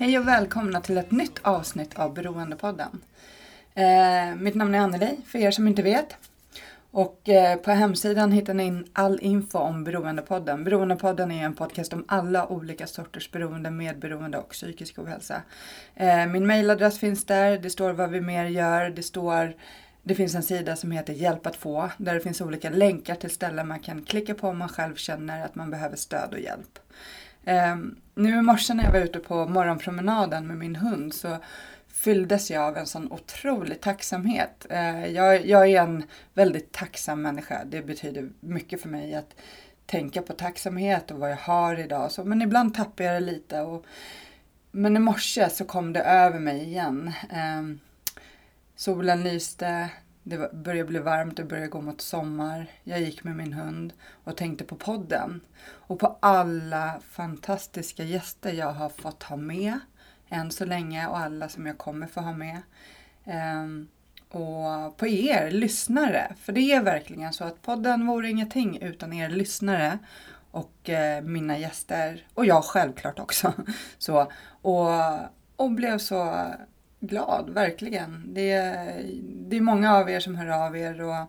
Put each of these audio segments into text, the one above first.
Hej och välkomna till ett nytt avsnitt av Beroendepodden. Eh, mitt namn är Anneli, för er som inte vet. Och eh, på hemsidan hittar ni in all info om Beroendepodden. Beroendepodden är en podcast om alla olika sorters beroende, medberoende och psykisk ohälsa. Eh, min mailadress finns där, det står vad vi mer gör, det står det finns en sida som heter Hjälp att få där det finns olika länkar till ställen man kan klicka på om man själv känner att man behöver stöd och hjälp. Eh, nu i morse när jag var ute på morgonpromenaden med min hund så fylldes jag av en sån otrolig tacksamhet. Eh, jag, jag är en väldigt tacksam människa. Det betyder mycket för mig att tänka på tacksamhet och vad jag har idag. Så, men ibland tappar jag det lite. Och, men i morse så kom det över mig igen. Eh, solen lyste, det började bli varmt, det började gå mot sommar. Jag gick med min hund och tänkte på podden. Och på alla fantastiska gäster jag har fått ha med än så länge och alla som jag kommer få ha med. Um, och på er lyssnare, för det är verkligen så att podden vore ingenting utan er lyssnare och eh, mina gäster och jag självklart också. så, och, och blev så glad, verkligen. Det, det är många av er som hör av er och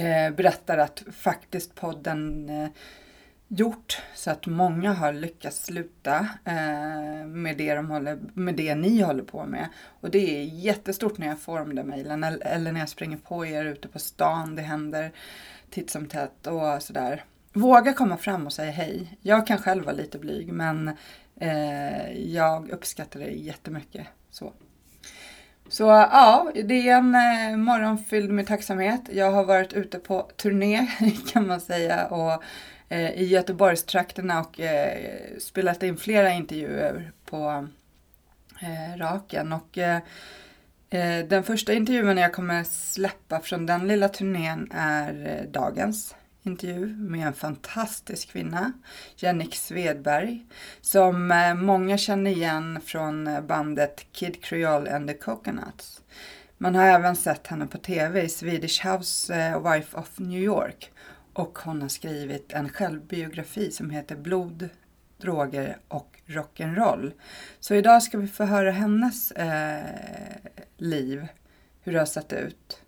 eh, berättar att faktiskt podden eh, gjort så att många har lyckats sluta eh, med, det de håller, med det ni håller på med. Och det är jättestort när jag får de där mejlen eller när jag springer på er ute på stan. Det händer titt som tätt och sådär. Våga komma fram och säga hej. Jag kan själv vara lite blyg men eh, jag uppskattar det jättemycket. Så. Så ja, det är en eh, morgon fylld med tacksamhet. Jag har varit ute på turné kan man säga och eh, i Göteborgstrakterna och eh, spelat in flera intervjuer på eh, Raken. Och, eh, eh den första intervjun jag kommer släppa från den lilla turnén är eh, dagens intervju med en fantastisk kvinna, Jannik Svedberg, som eh, många känner igen från eh, bandet Kid Creole and the Coconuts. Man har även sett henne på TV i Swedish House eh, Wife of New York och hon har skrivit en självbiografi som heter Blod, droger och rock'n'roll. Så idag ska vi få höra hennes eh, liv, hur det har sett ut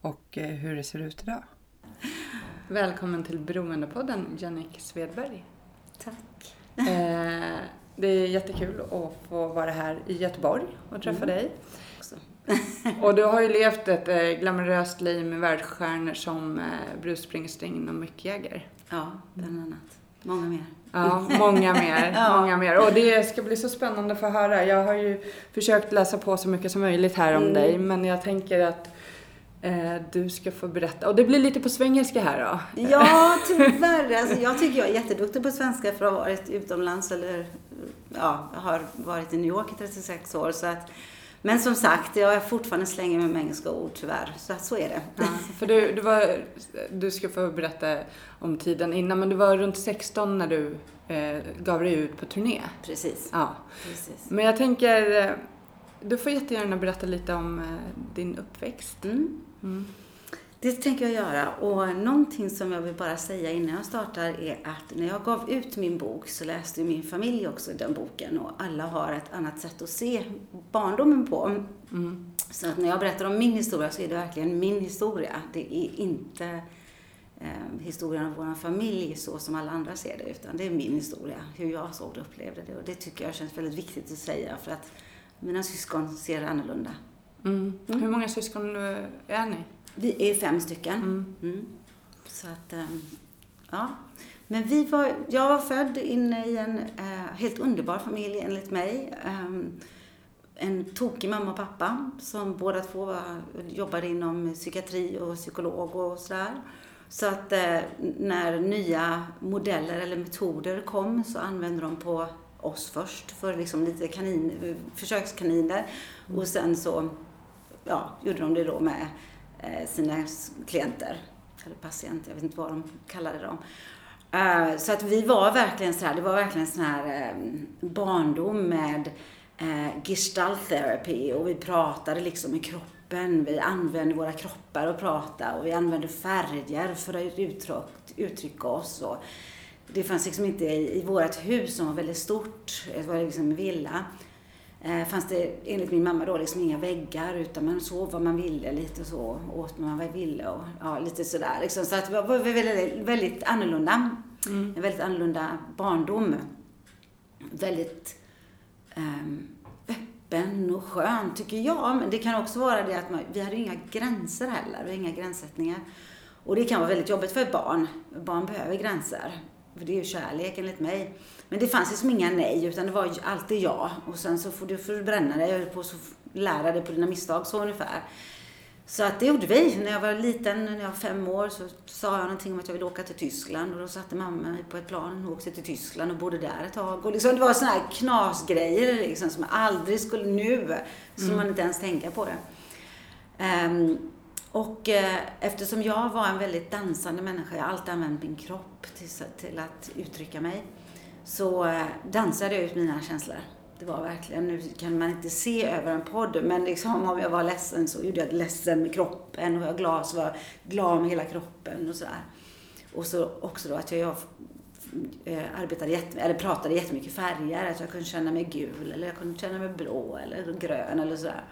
och eh, hur det ser ut idag. Välkommen till Beroendepodden, Jannik Svedberg. Tack. Eh, det är jättekul att få vara här i Göteborg och träffa mm. dig. och du har ju levt ett eh, glamoröst liv med världsstjärnor som eh, Bruce Springsteen och Mick Jagger. Ja, bland annat. Många mer. Ja, många mer. ja. Många mer. Och det ska bli så spännande att få höra. Jag har ju försökt läsa på så mycket som möjligt här om mm. dig, men jag tänker att du ska få berätta. Och det blir lite på svengelska här då? Ja, tyvärr. Alltså, jag tycker jag är jätteduktig på svenska för att ha varit utomlands eller ja, har varit i New York i 36 år. Så att men som sagt, jag är fortfarande slänger med engelska ord tyvärr. Så, så är det. Ja, för du, du, var, du ska få berätta om tiden innan, men du var runt 16 när du eh, gav dig ut på turné. Precis. Ja. Precis. Men jag tänker, eh, du får jättegärna berätta lite om eh, din uppväxt. Mm. Mm. Det tänker jag göra. Och någonting som jag vill bara säga innan jag startar är att när jag gav ut min bok så läste min familj också den boken och alla har ett annat sätt att se barndomen på. Mm. Så att när jag berättar om min historia så är det verkligen min historia. Det är inte eh, historien av vår familj så som alla andra ser det, utan det är min historia, hur jag såg det och upplevde det. Och det tycker jag känns väldigt viktigt att säga för att mina syskon ser annorlunda. Mm. Hur många syskon är ni? Vi är fem stycken. Mm. Mm. Så att, ehm, ja. Men vi var, jag var född in i en uh, helt underbar familj enligt mig. Um, en tokig mamma och pappa som båda två var, jobbade inom psykiatri och psykolog och sådär. Så att eh, när nya modeller eller metoder kom så använde de på oss först för liksom lite kanin, försökskaniner. Och sen så ja, gjorde de det då med eh, sina klienter. Eller patienter, jag vet inte vad de kallade dem. Eh, så att vi var verkligen så här, det var verkligen sån här eh, barndom med gestalt therapy och vi pratade liksom med kroppen. Vi använde våra kroppar att prata och vi använde färger för att uttryck, uttrycka oss. Och det fanns liksom inte i, i vårt hus som var väldigt stort, det var liksom en villa, eh, fanns det enligt min mamma då liksom inga väggar utan man sov vad man ville lite och så, åt vad man ville och ja, lite sådär. Liksom. Så att det var väldigt, väldigt annorlunda. Mm. En väldigt annorlunda barndom. Väldigt um, öppen och skön tycker jag. Men det kan också vara det att man, vi hade inga gränser heller, vi hade inga gränssättningar. Och det kan vara väldigt jobbigt för ett barn. Barn behöver gränser. För det är ju kärlek enligt mig. Men det fanns liksom inga nej, utan det var alltid ja. Och sen så får du, får du bränna dig och så lära dig på dina misstag, så ungefär. Så att det gjorde vi. När jag var liten, när jag var fem år, så sa jag någonting om att jag ville åka till Tyskland. Och då satte mamma mig på ett plan och åkte till Tyskland och bodde där ett tag. Och liksom, det var sådana här knasgrejer liksom, som jag aldrig skulle nu, som mm. man inte ens tänker på det. Um, och eh, eftersom jag var en väldigt dansande människa, jag har alltid använt min kropp till, till att uttrycka mig, så eh, dansade jag ut mina känslor. Det var verkligen, nu kan man inte se över en podd, men liksom om jag var ledsen så gjorde jag det ledsen med kroppen och var jag glad så var jag glad med hela kroppen och sådär. Och så också då att jag, jag eh, arbetade jätte, eller pratade jättemycket färger, att jag kunde känna mig gul eller jag kunde känna mig blå eller grön eller sådär.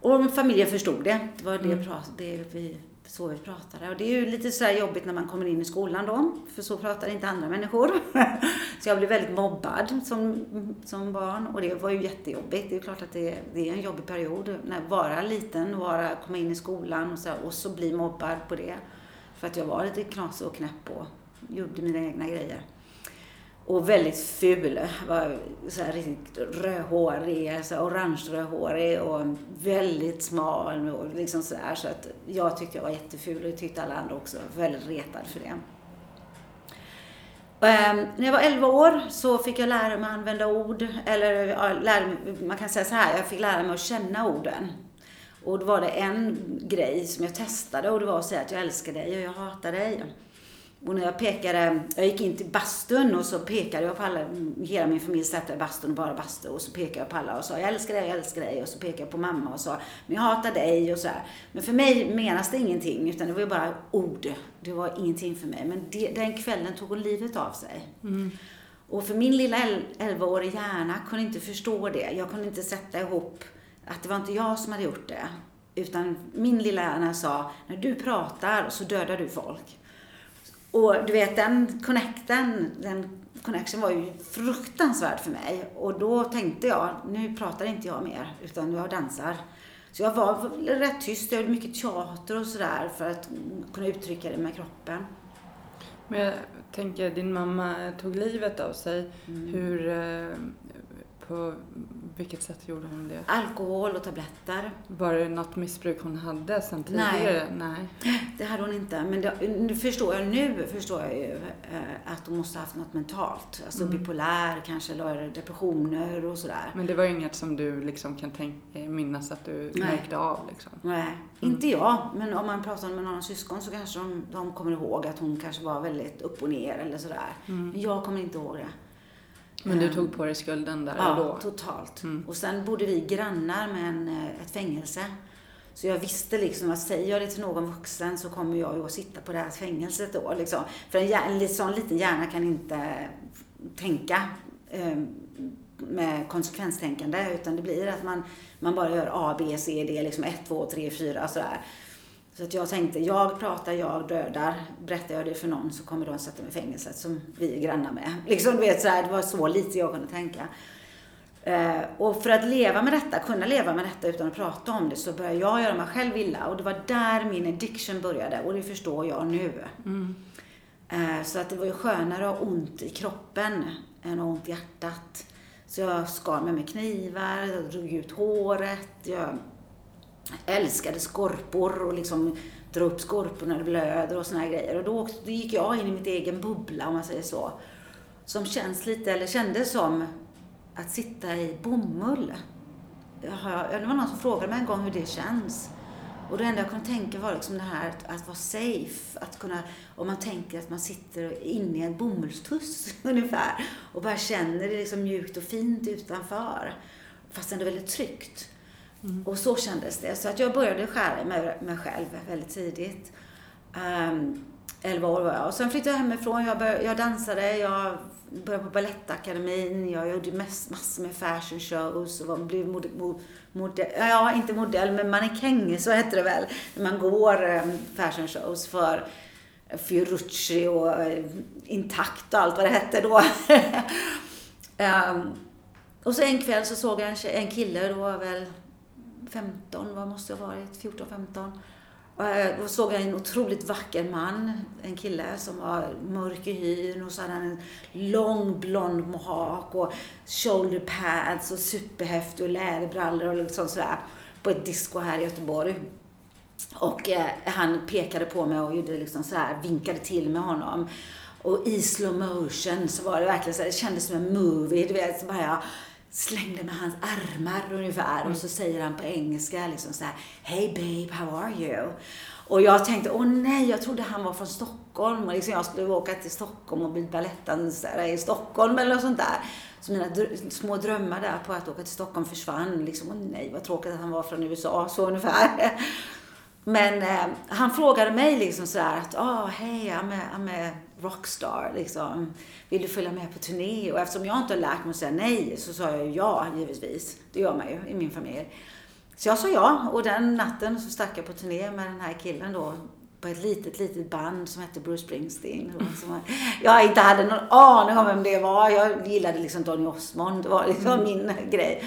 Och familjen förstod det. Det var det, mm. det vi, så vi pratade. Och det är ju lite sådär jobbigt när man kommer in i skolan då. För så pratar inte andra människor. så jag blev väldigt mobbad som, som barn. Och det var ju jättejobbigt. Det är klart att det, det är en jobbig period. När vara liten, vara, komma in i skolan och så, och så bli mobbad på det. För att jag var lite knasig och knäpp och gjorde mina egna grejer. Och väldigt ful. Var så här riktigt rödhårig, så orange-rödhårig och väldigt smal och liksom så där. Så att jag tyckte jag var jätteful och det tyckte alla andra också. Väldigt retad för det. Um, när jag var 11 år så fick jag lära mig att använda ord, eller ja, lära mig, man kan säga så här, jag fick lära mig att känna orden. Och då var det en grej som jag testade och det var att säga att jag älskar dig och jag hatar dig. Och när jag pekade, jag gick in till bastun och så pekade jag på alla, hela min familj satt i bastun, bara bastu. Och så pekade jag på alla och sa, jag älskar dig, jag älskar dig. Och så pekade jag på mamma och sa, men jag hatar dig och så här. Men för mig menas det ingenting, utan det var ju bara ord. Det var ingenting för mig. Men det, den kvällen tog hon livet av sig. Mm. Och för min lilla 11-åriga hjärna kunde inte förstå det. Jag kunde inte sätta ihop att det var inte jag som hade gjort det. Utan min lilla hjärna sa, när du pratar så dödar du folk. Och du vet, den connecten, den connection var ju fruktansvärd för mig. Och då tänkte jag, nu pratar inte jag mer, utan jag dansar. Så jag var rätt tyst. Jag gjorde mycket teater och sådär för att kunna uttrycka det med kroppen. Men jag tänker, din mamma tog livet av sig. Mm. Hur, eh, på vilket sätt gjorde hon det? Alkohol och tabletter. Var det något missbruk hon hade sen tidigare? Nej, Nej. det hade hon inte. Men det, nu förstår jag nu förstår jag ju eh, att hon måste ha haft något mentalt. Alltså mm. bipolär kanske, eller depressioner och sådär. Men det var ju inget som du liksom kan tänka, minnas att du Nej. märkte av liksom? Nej, mm. inte jag. Men om man pratar med några syskon så kanske de, de kommer ihåg att hon kanske var väldigt upp och ner eller sådär. Mm. Men jag kommer inte ihåg det. Men du ehm, tog på dig skulden där ja, och då? Ja, totalt. Mm. Och sen bodde vi grannar med en, eh, ett fängelse. Så jag visste liksom att säger jag det till någon vuxen så kommer jag ju att sitta på det här fängelset då. Liksom. För en, en sån liten hjärna kan inte tänka eh, med konsekvenstänkande utan det blir att man, man bara gör A, B, C, D, liksom 1, 2, 3, 4 sådär. Så att jag tänkte, jag pratar, jag dödar. Berättar jag det för någon så kommer de sätta mig i fängelset som vi är grannar med. Liksom, du vet, så här, det var så lite jag kunde tänka. Eh, och för att leva med detta, kunna leva med detta utan att prata om det, så började jag göra mig själv illa. Och det var där min addiction började. Och det förstår jag nu. Mm. Eh, så att det var ju skönare att ha ont i kroppen än att ha ont i hjärtat. Så jag skar mig med knivar, jag drog ut håret, jag älskade skorpor och liksom dra upp skorpor när det blöder och såna här grejer. Och då, då gick jag in i mitt egen bubbla, om man säger så. Som känns lite, eller kändes som, att sitta i bomull. Det var någon som frågade mig en gång hur det känns. Och det enda jag kunde tänka var liksom det här att, att vara safe. Att kunna, om man tänker att man sitter inne i en bomullstuss ungefär och bara känner det liksom mjukt och fint utanför. Fast ändå väldigt tryggt. Mm. Och så kändes det. Så att jag började skära i mig, mig själv väldigt tidigt. Ehm, um, 11 år var jag. Och sen flyttade jag hemifrån. Jag, började, jag dansade, jag började på Balettakademin. Jag gjorde mest, massor med fashion shows och blev modell, modell, ja inte modell, men mannekäng, så heter det väl. När man går um, fashion shows för Fiorucci och uh, Intakt och allt vad det hette då. um, och så en kväll så såg jag en, en kille, då var väl 15, vad måste jag ha varit? 14, 15. Och då såg jag en otroligt vacker man, en kille som var mörk i hyn och så hade han en lång blond mohawk och shoulder pads och superhäftig och läderbrallor och liksom sådär på ett disco här i Göteborg. Och eh, han pekade på mig och gjorde liksom så här, vinkade till med honom. Och i slow motion så var det verkligen så här, det kändes som en movie. Du vet, så bara jag slängde med hans armar ungefär mm. och så säger han på engelska liksom så här Hey babe, how are you? Och jag tänkte, åh nej, jag trodde han var från Stockholm och liksom jag skulle åka till Stockholm och bli balettdansare i Stockholm eller något sånt där. Så mina dr små drömmar där på att åka till Stockholm försvann. Liksom, åh nej, vad tråkigt att han var från USA, så ungefär. Men eh, han frågade mig liksom sådär att, åh, oh, hej, I'm, a, I'm a rockstar, liksom. Vill du följa med på turné? Och eftersom jag inte har lärt mig att säga nej så sa jag ja, givetvis. Det gör man ju i min familj. Så jag sa ja och den natten så stack jag på turné med den här killen då på ett litet, litet band som hette Bruce Springsteen. Som jag inte hade någon aning om vem det var. Jag gillade liksom Donny Osmond. Det var liksom mm. min grej.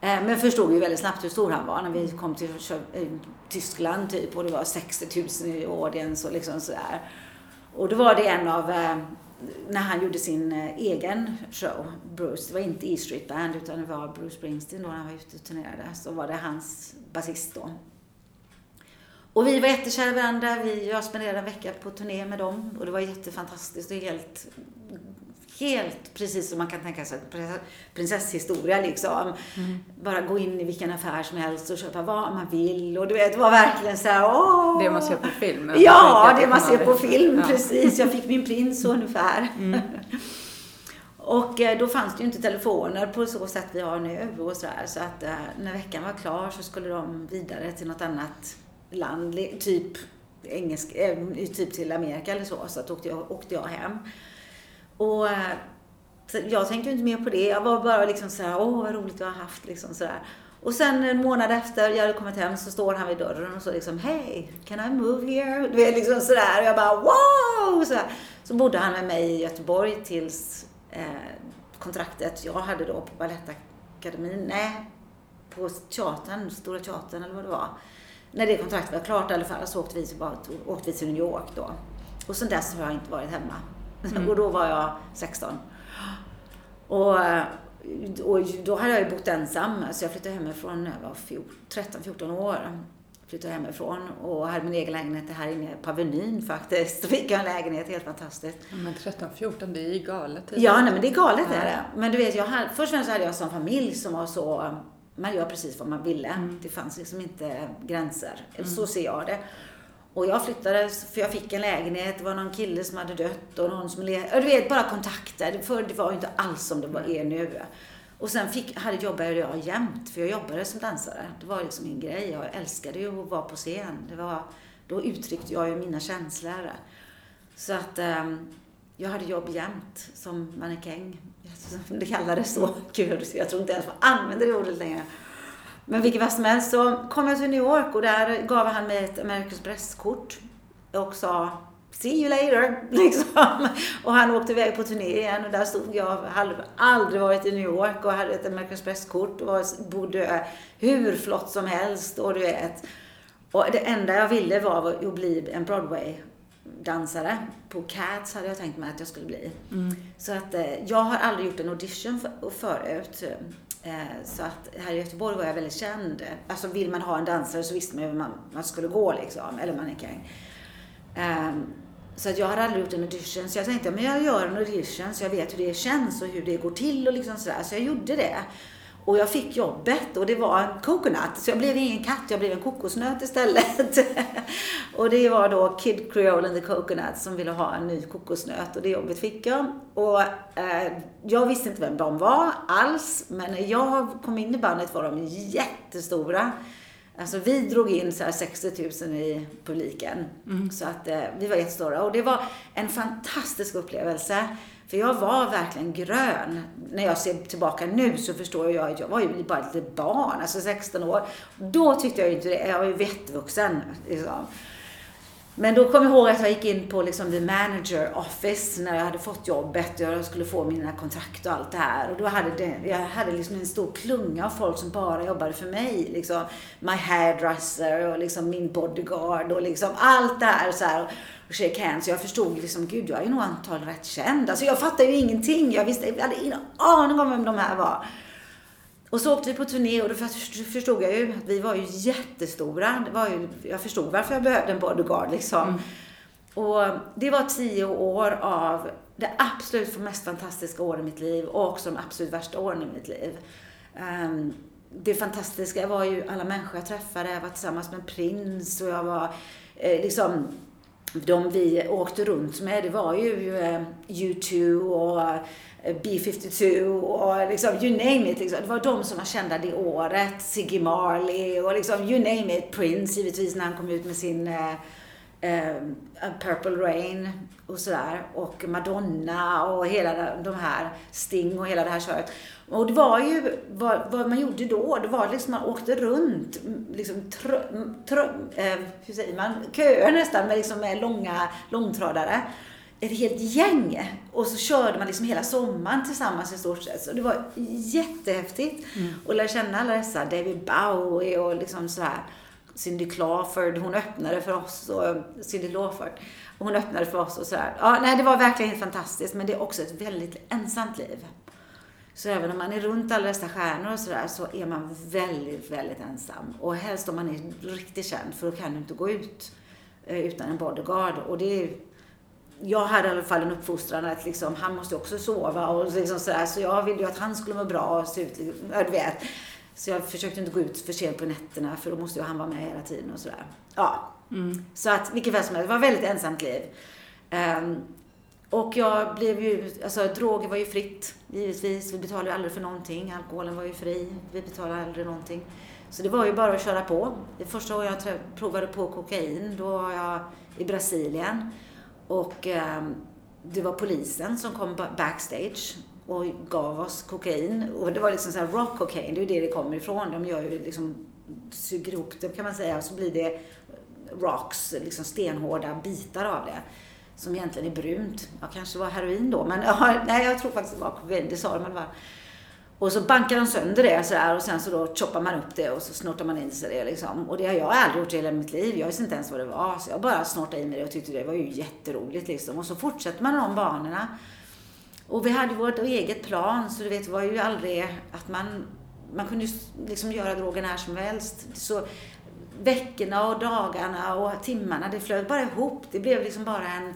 Eh, men förstod ju väldigt snabbt hur stor han var när vi kom till eh, Tyskland typ och det var 60 000 i audience och liksom sådär. Och då var det en av, eh, när han gjorde sin eh, egen show, Bruce, det var inte E Street Band utan det var Bruce Springsteen då när han var ute och turnerade, så var det hans basist då. Och vi var jättekära i varandra. Vi, jag spenderade en vecka på turné med dem och det var jättefantastiskt och helt helt precis som man kan tänka sig prinsesshistoria liksom. Mm. Bara gå in i vilken affär som helst och köpa vad man vill och du vet, det var verkligen så här, åh. Det man ser på film. Ja, det man ser på film, ja. precis. Jag fick min prins ungefär. Mm. och eh, då fanns det ju inte telefoner på så sätt vi har nu och så här, Så att eh, när veckan var klar så skulle de vidare till något annat land, typ engelsk, eh, typ till Amerika eller så. Så att åkte jag, åkte jag hem. Och eh, jag tänkte inte mer på det. Jag var bara liksom så här, åh vad roligt jag har haft liksom sådär. Och sen en månad efter jag hade kommit hem så står han vid dörren och så liksom, hej, can I move here? Du vet liksom sådär. Och jag bara, wow! Så, så bodde han med mig i Göteborg tills eh, kontraktet jag hade då på Balettakademin, nej, på teatern, Stora Teatern eller vad det var. När det kontraktet var klart i alla fall så åkte vi, till, åkte vi till New York då. Och sen dess har jag inte varit hemma. Mm. Och då var jag 16. Och, och då hade jag ju bott ensam. Så jag flyttade hemifrån när jag var 13-14 år. Flyttade hemifrån och hade min egen lägenhet här inne på Avenyn faktiskt. Då fick jag en lägenhet, helt fantastiskt. Men 13-14, det är ju galet. Ja, nej, men det är galet ja. är det. Men du vet, jag hade, först och främst hade jag en familj som var så, man gör precis vad man ville. Mm. Det fanns liksom inte gränser. Mm. Så ser jag det. Och jag flyttade för jag fick en lägenhet. Det var någon kille som hade dött och någon som levde. Du vet, bara kontakter. För det var ju inte alls som det är nu. Och sen fick, hade, jobbade jag jämt, för jag jobbade som dansare. Det var liksom min grej. Jag älskade ju att vara på scen. Det var, då uttryckte jag ju mina känslor. Så att um, jag hade jobb jämt som mannekäng. Det kallades så. Gud, jag tror inte ens man använder det ordet längre. Men vilket fall som helst så kom jag till New York och där gav han mig ett American Express-kort och sa See you later, liksom. Och han åkte iväg på turné igen och där stod jag, hade aldrig varit i New York och hade ett American Express-kort och bodde hur flott som helst och du vet. Och det enda jag ville var att bli en Broadway-dansare. På Cats hade jag tänkt mig att jag skulle bli. Mm. Så att eh, jag har aldrig gjort en audition för, förut. Eh, så att här i Göteborg var jag väldigt känd. Alltså vill man ha en dansare så visste man ju man, man skulle gå liksom, eller mannekäng. Um, ehm, så att jag hade aldrig gjort en audition. Så jag tänkte, men jag gör en audition så jag vet hur det känns och hur det går till och liksom sådär. Så jag gjorde det. Och jag fick jobbet och det var en coconut. Så jag blev ingen katt, jag blev en kokosnöt istället. och det var då Kid Creole and the Coconut som ville ha en ny kokosnöt och det jobbet fick jag. Och eh, jag visste inte vem de var alls, men när jag kom in i bandet var de jättestora. Alltså vi drog in så 60 000 i publiken. Mm. Så att eh, vi var jättestora. Och det var en fantastisk upplevelse. För jag var verkligen grön. När jag ser tillbaka nu så förstår jag att jag var ju bara ett litet barn, alltså 16 år. Då tyckte jag ju inte det. Jag var ju vettvuxen. Liksom. Men då kom jag ihåg att jag gick in på liksom the manager office när jag hade fått jobbet och jag skulle få mina kontrakt och allt det här. Och då hade det, jag hade liksom en stor klunga av folk som bara jobbade för mig. Liksom my hairdresser och liksom min bodyguard och liksom allt det här. Så här och shake hands. Jag förstod liksom, gud jag är nog antagligen rätt känd. Alltså jag fattade ju ingenting. Jag visste, jag hade ingen aning om vem de här var. Och så åkte vi på turné och då förstod jag ju att vi var ju jättestora. Det var ju, jag förstod varför jag behövde en bodyguard liksom. Mm. Och det var tio år av det absolut mest fantastiska åren i mitt liv och också de absolut värsta åren i mitt liv. Um, det fantastiska var ju alla människor jag träffade. Jag var tillsammans med en prins och jag var eh, liksom de vi åkte runt med, det var ju U2 eh, och eh, B52 och eh, liksom you name it. Liksom. Det var de som var kända det året. Ziggy Marley och liksom you name it. Prince givetvis när han kom ut med sin uh, uh, Purple Rain och sådär. Och Madonna och hela de här, Sting och hela det här köret. Och det var ju, vad, vad, man gjorde då, det var liksom man åkte runt, liksom tr, tr, eh, hur säger man, köer nästan med, liksom med långa långtradare. Ett helt gäng. Och så körde man liksom hela sommaren tillsammans i stort sett. Så det var jättehäftigt. Mm. Och lära känna alla dessa, David Bowie och liksom sådär. Cindy Clawford, hon öppnade för oss. Och, eh, Cindy Lawford. Hon öppnade för oss och sådär. Ja, nej, det var verkligen fantastiskt. Men det är också ett väldigt ensamt liv. Så även om man är runt alla dessa stjärnor och sådär så är man väldigt, väldigt ensam. Och helst om man är riktigt känd för då kan du inte gå ut eh, utan en bodyguard. Och det är, jag hade i alla fall en uppfostran att liksom, han måste också sova och liksom sådär. Så jag ville ju att han skulle må bra och se ut, du vet. Så jag försökte inte gå ut för sent på nätterna för då måste ju han vara med hela tiden och sådär. Ja. Mm. Så att vilket fall som helst, det var ett väldigt ensamt liv. Um, och jag blev ju, alltså droger var ju fritt, givetvis. Vi betalade ju aldrig för någonting. Alkoholen var ju fri. Vi betalade aldrig någonting. Så det var ju bara att köra på. Det första året jag provade på kokain, då var jag i Brasilien. Och eh, det var polisen som kom backstage och gav oss kokain. Och det var liksom så här rock cocaine, det är ju det det kommer ifrån. De gör ju liksom, suger ihop det kan man säga, och så blir det rocks, liksom stenhårda bitar av det som egentligen är brunt. Ja, kanske var heroin då, men ja, nej, jag tror faktiskt det var kokain. Det sa de i. Och så bankar de sönder det sådär och sen så då choppar man upp det och så snortar man in sig det liksom. Och det har jag aldrig gjort i hela mitt liv. Jag visste inte ens vad det var. Så jag bara snortade in mig det och tyckte det var ju jätteroligt liksom. Och så fortsätter man de banorna. Och vi hade vårt eget plan så du vet, det var ju aldrig att man, man kunde liksom göra drogen när som helst. Så veckorna och dagarna och timmarna, det flöt bara ihop. Det blev liksom bara en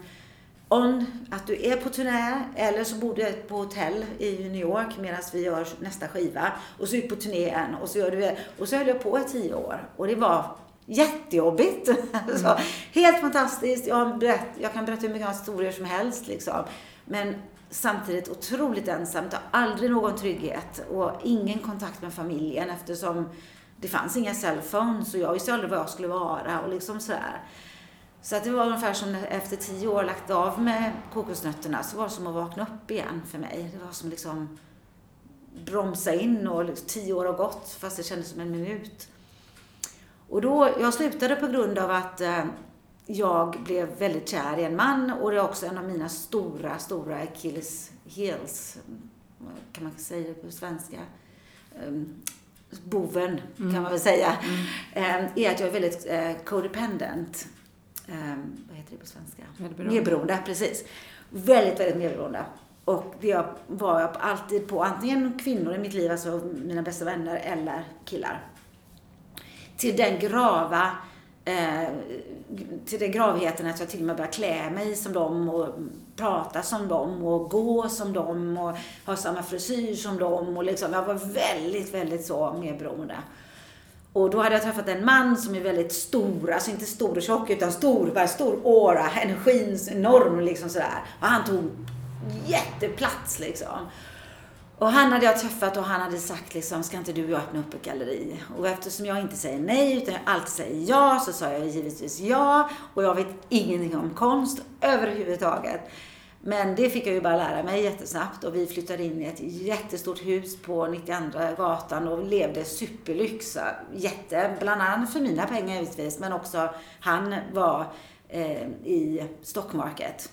on, att du är på turné eller så bor du på hotell i New York medan vi gör nästa skiva. Och så ut på turné igen och så gör du Och så höll jag på i tio år. Och det var jättejobbigt. Mm. så, helt fantastiskt. Jag, berätt, jag kan berätta hur mycket historier som helst liksom. Men samtidigt otroligt ensamt. Aldrig någon trygghet och ingen kontakt med familjen eftersom det fanns inga cellphones och jag visste aldrig var jag skulle vara och liksom sådär. Så att det var ungefär som efter tio år lagt av med kokosnötterna så var det som att vakna upp igen för mig. Det var som liksom bromsa in och liksom, tio år har gått fast det kändes som en minut. Och då, jag slutade på grund av att eh, jag blev väldigt kär i en man och det är också en av mina stora, stora Achilles heels, kan man säga det på svenska. Um, boven, mm. kan man väl säga, mm. um, är att jag är väldigt uh, codependent. Um, vad heter det på svenska? Medberoende. Medberoende, precis. Väldigt, väldigt medberoende. Och det var jag alltid på antingen kvinnor i mitt liv, alltså mina bästa vänner, eller killar. Till den grava eh, till den gravheten att jag till och med började klä mig som dem och prata som dem och gå som dem och ha samma frisyr som dem och liksom, jag var väldigt, väldigt så medberoende. Och då hade jag träffat en man som är väldigt stor, alltså inte stor och tjock utan stor, bara stor åra, energin enorm liksom sådär. Och han tog jätteplats liksom. Och han hade jag träffat och han hade sagt liksom, ska inte du och jag öppna upp ett galleri? Och eftersom jag inte säger nej utan jag alltid säger ja så sa jag givetvis ja. Och jag vet ingenting om konst överhuvudtaget. Men det fick jag ju bara lära mig jättesnabbt och vi flyttade in i ett jättestort hus på 92 gatan och levde superlyx. Jätte, bland annat för mina pengar givetvis, men också han var eh, i Stockmarket.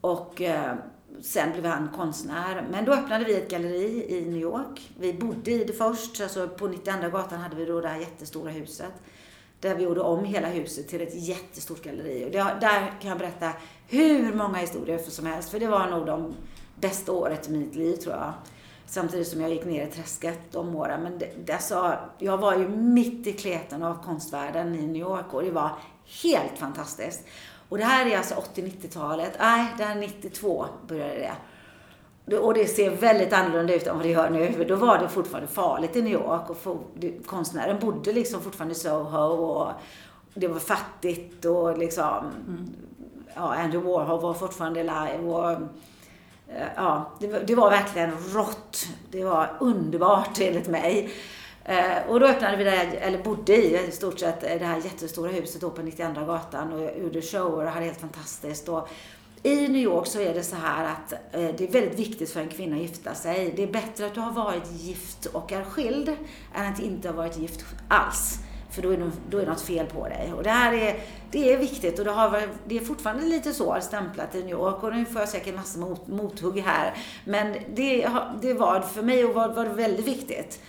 Och eh, sen blev han konstnär. Men då öppnade vi ett galleri i New York. Vi bodde i det först, alltså på 92 gatan hade vi då det här jättestora huset. Där vi gjorde om hela huset till ett jättestort galleri. Och det, där kan jag berätta hur många historier som helst. För det var nog de bästa året i mitt liv tror jag. Samtidigt som jag gick ner i träsket de åren. Men det, alltså, jag var ju mitt i kleten av konstvärlden i New York och det var helt fantastiskt. Och det här är alltså 80-90-talet. Nej, det här är 92 började det. Och det ser väldigt annorlunda ut än vad det gör nu. För då var det fortfarande farligt i New York. Och konstnären bodde liksom fortfarande i Soho. Och det var fattigt och liksom... Mm. Ja, Andrew Warhol var fortfarande live. Och, eh, ja, det, det var verkligen rått. Det var underbart enligt mig. Eh, och då öppnade vi det eller bodde i i stort sett eh, det här jättestora huset då på 92 gatan och gjorde shower och hade helt fantastiskt. Och i New York så är det så här att eh, det är väldigt viktigt för en kvinna att gifta sig. Det är bättre att du har varit gift och är skild än att inte ha varit gift alls. För då är, det, då är något fel på dig. Och det här är, det är viktigt och det, har, det är fortfarande lite så stämplat i New York och nu får jag säkert massa mot, mothugg här. Men det, det var för mig och var, var väldigt viktigt.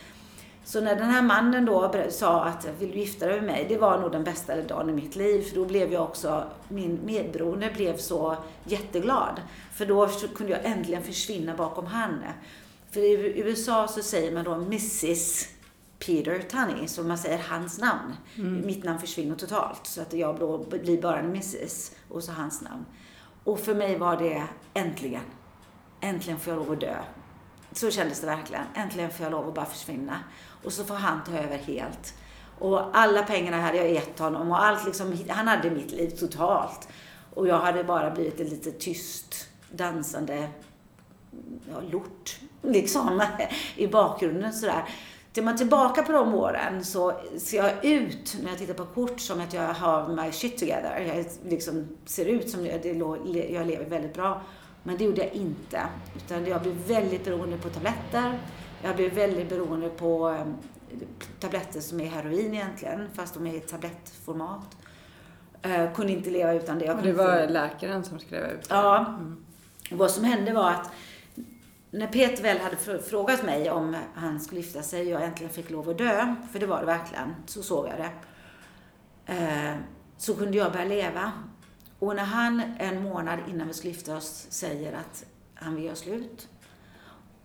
Så när den här mannen då sa att vill du gifta dig med mig? Det var nog den bästa dagen i mitt liv. För då blev jag också, min medberoende blev så jätteglad. För då kunde jag äntligen försvinna bakom henne. För i USA så säger man då Mrs Peter Tunney, så man säger hans namn. Mm. Mitt namn försvinner totalt. Så att jag då blir bara en Mrs och så hans namn. Och för mig var det äntligen. Äntligen får jag lov att dö. Så kändes det verkligen. Äntligen får jag lov att bara försvinna. Och så får han ta över helt. Och alla pengarna hade jag gett honom och allt liksom, han hade mitt liv totalt. Och jag hade bara blivit en lite tyst, dansande ja, lort, liksom, i bakgrunden sådär. Tittar man tillbaka på de åren så ser jag ut, när jag tittar på kort, som att jag har my shit together. Jag liksom ser ut som att jag lever väldigt bra. Men det gjorde jag inte. Utan jag blev väldigt beroende på tabletter. Jag blev väldigt beroende på ehm, tabletter som är heroin egentligen, fast de är i tablettformat. Uh, kunde inte leva utan det. Och det var inte... läkaren som skrev ut det? Ja. Mm. Vad som hände var att när Peter väl hade frågat mig om han skulle gifta sig och jag äntligen fick lov att dö, för det var det verkligen, så såg jag det. Uh, så kunde jag börja leva. Och när han en månad innan vi skulle gifta oss säger att han vill göra slut,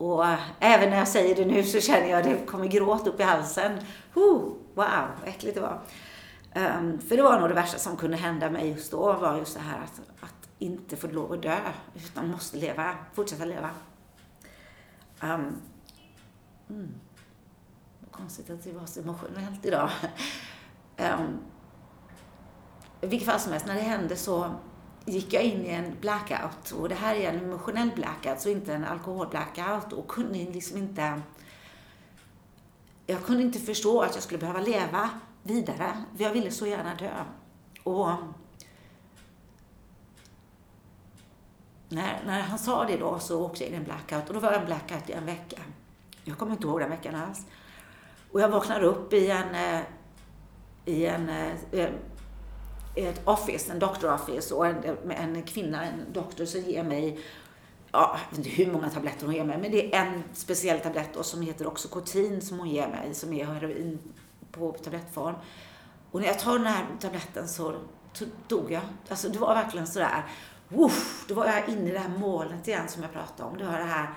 och eh, även när jag säger det nu så känner jag att det kommer gråt upp i halsen. Oh, wow, vad äckligt det var. Um, för det var nog det värsta som kunde hända mig just då, var just det här att, att inte få lov att dö, utan måste leva, fortsätta leva. Um, mm. Vad konstigt att det var så emotionellt idag. Um, I vilket fall som helst, när det hände så gick jag in i en blackout. Och det här är en emotionell blackout, så inte en alkoholblackout. Och kunde liksom inte... Jag kunde inte förstå att jag skulle behöva leva vidare. För jag ville så gärna dö. Och när, när han sa det då så åkte jag in i en blackout. Och då var jag en blackout i en vecka. Jag kommer inte ihåg den veckan alls. Och jag vaknar upp i en, eh, i en, eh, ett office, en doctor office och en, en kvinna, en doktor som ger mig ja, jag vet inte hur många tabletter hon ger mig, men det är en speciell tablett och som heter Oxycontin som hon ger mig, som är heroin på tablettform. Och när jag tar den här tabletten så, dog jag. Alltså det var verkligen sådär. woof, då var jag inne i det här molnet igen som jag pratade om. Det var det här,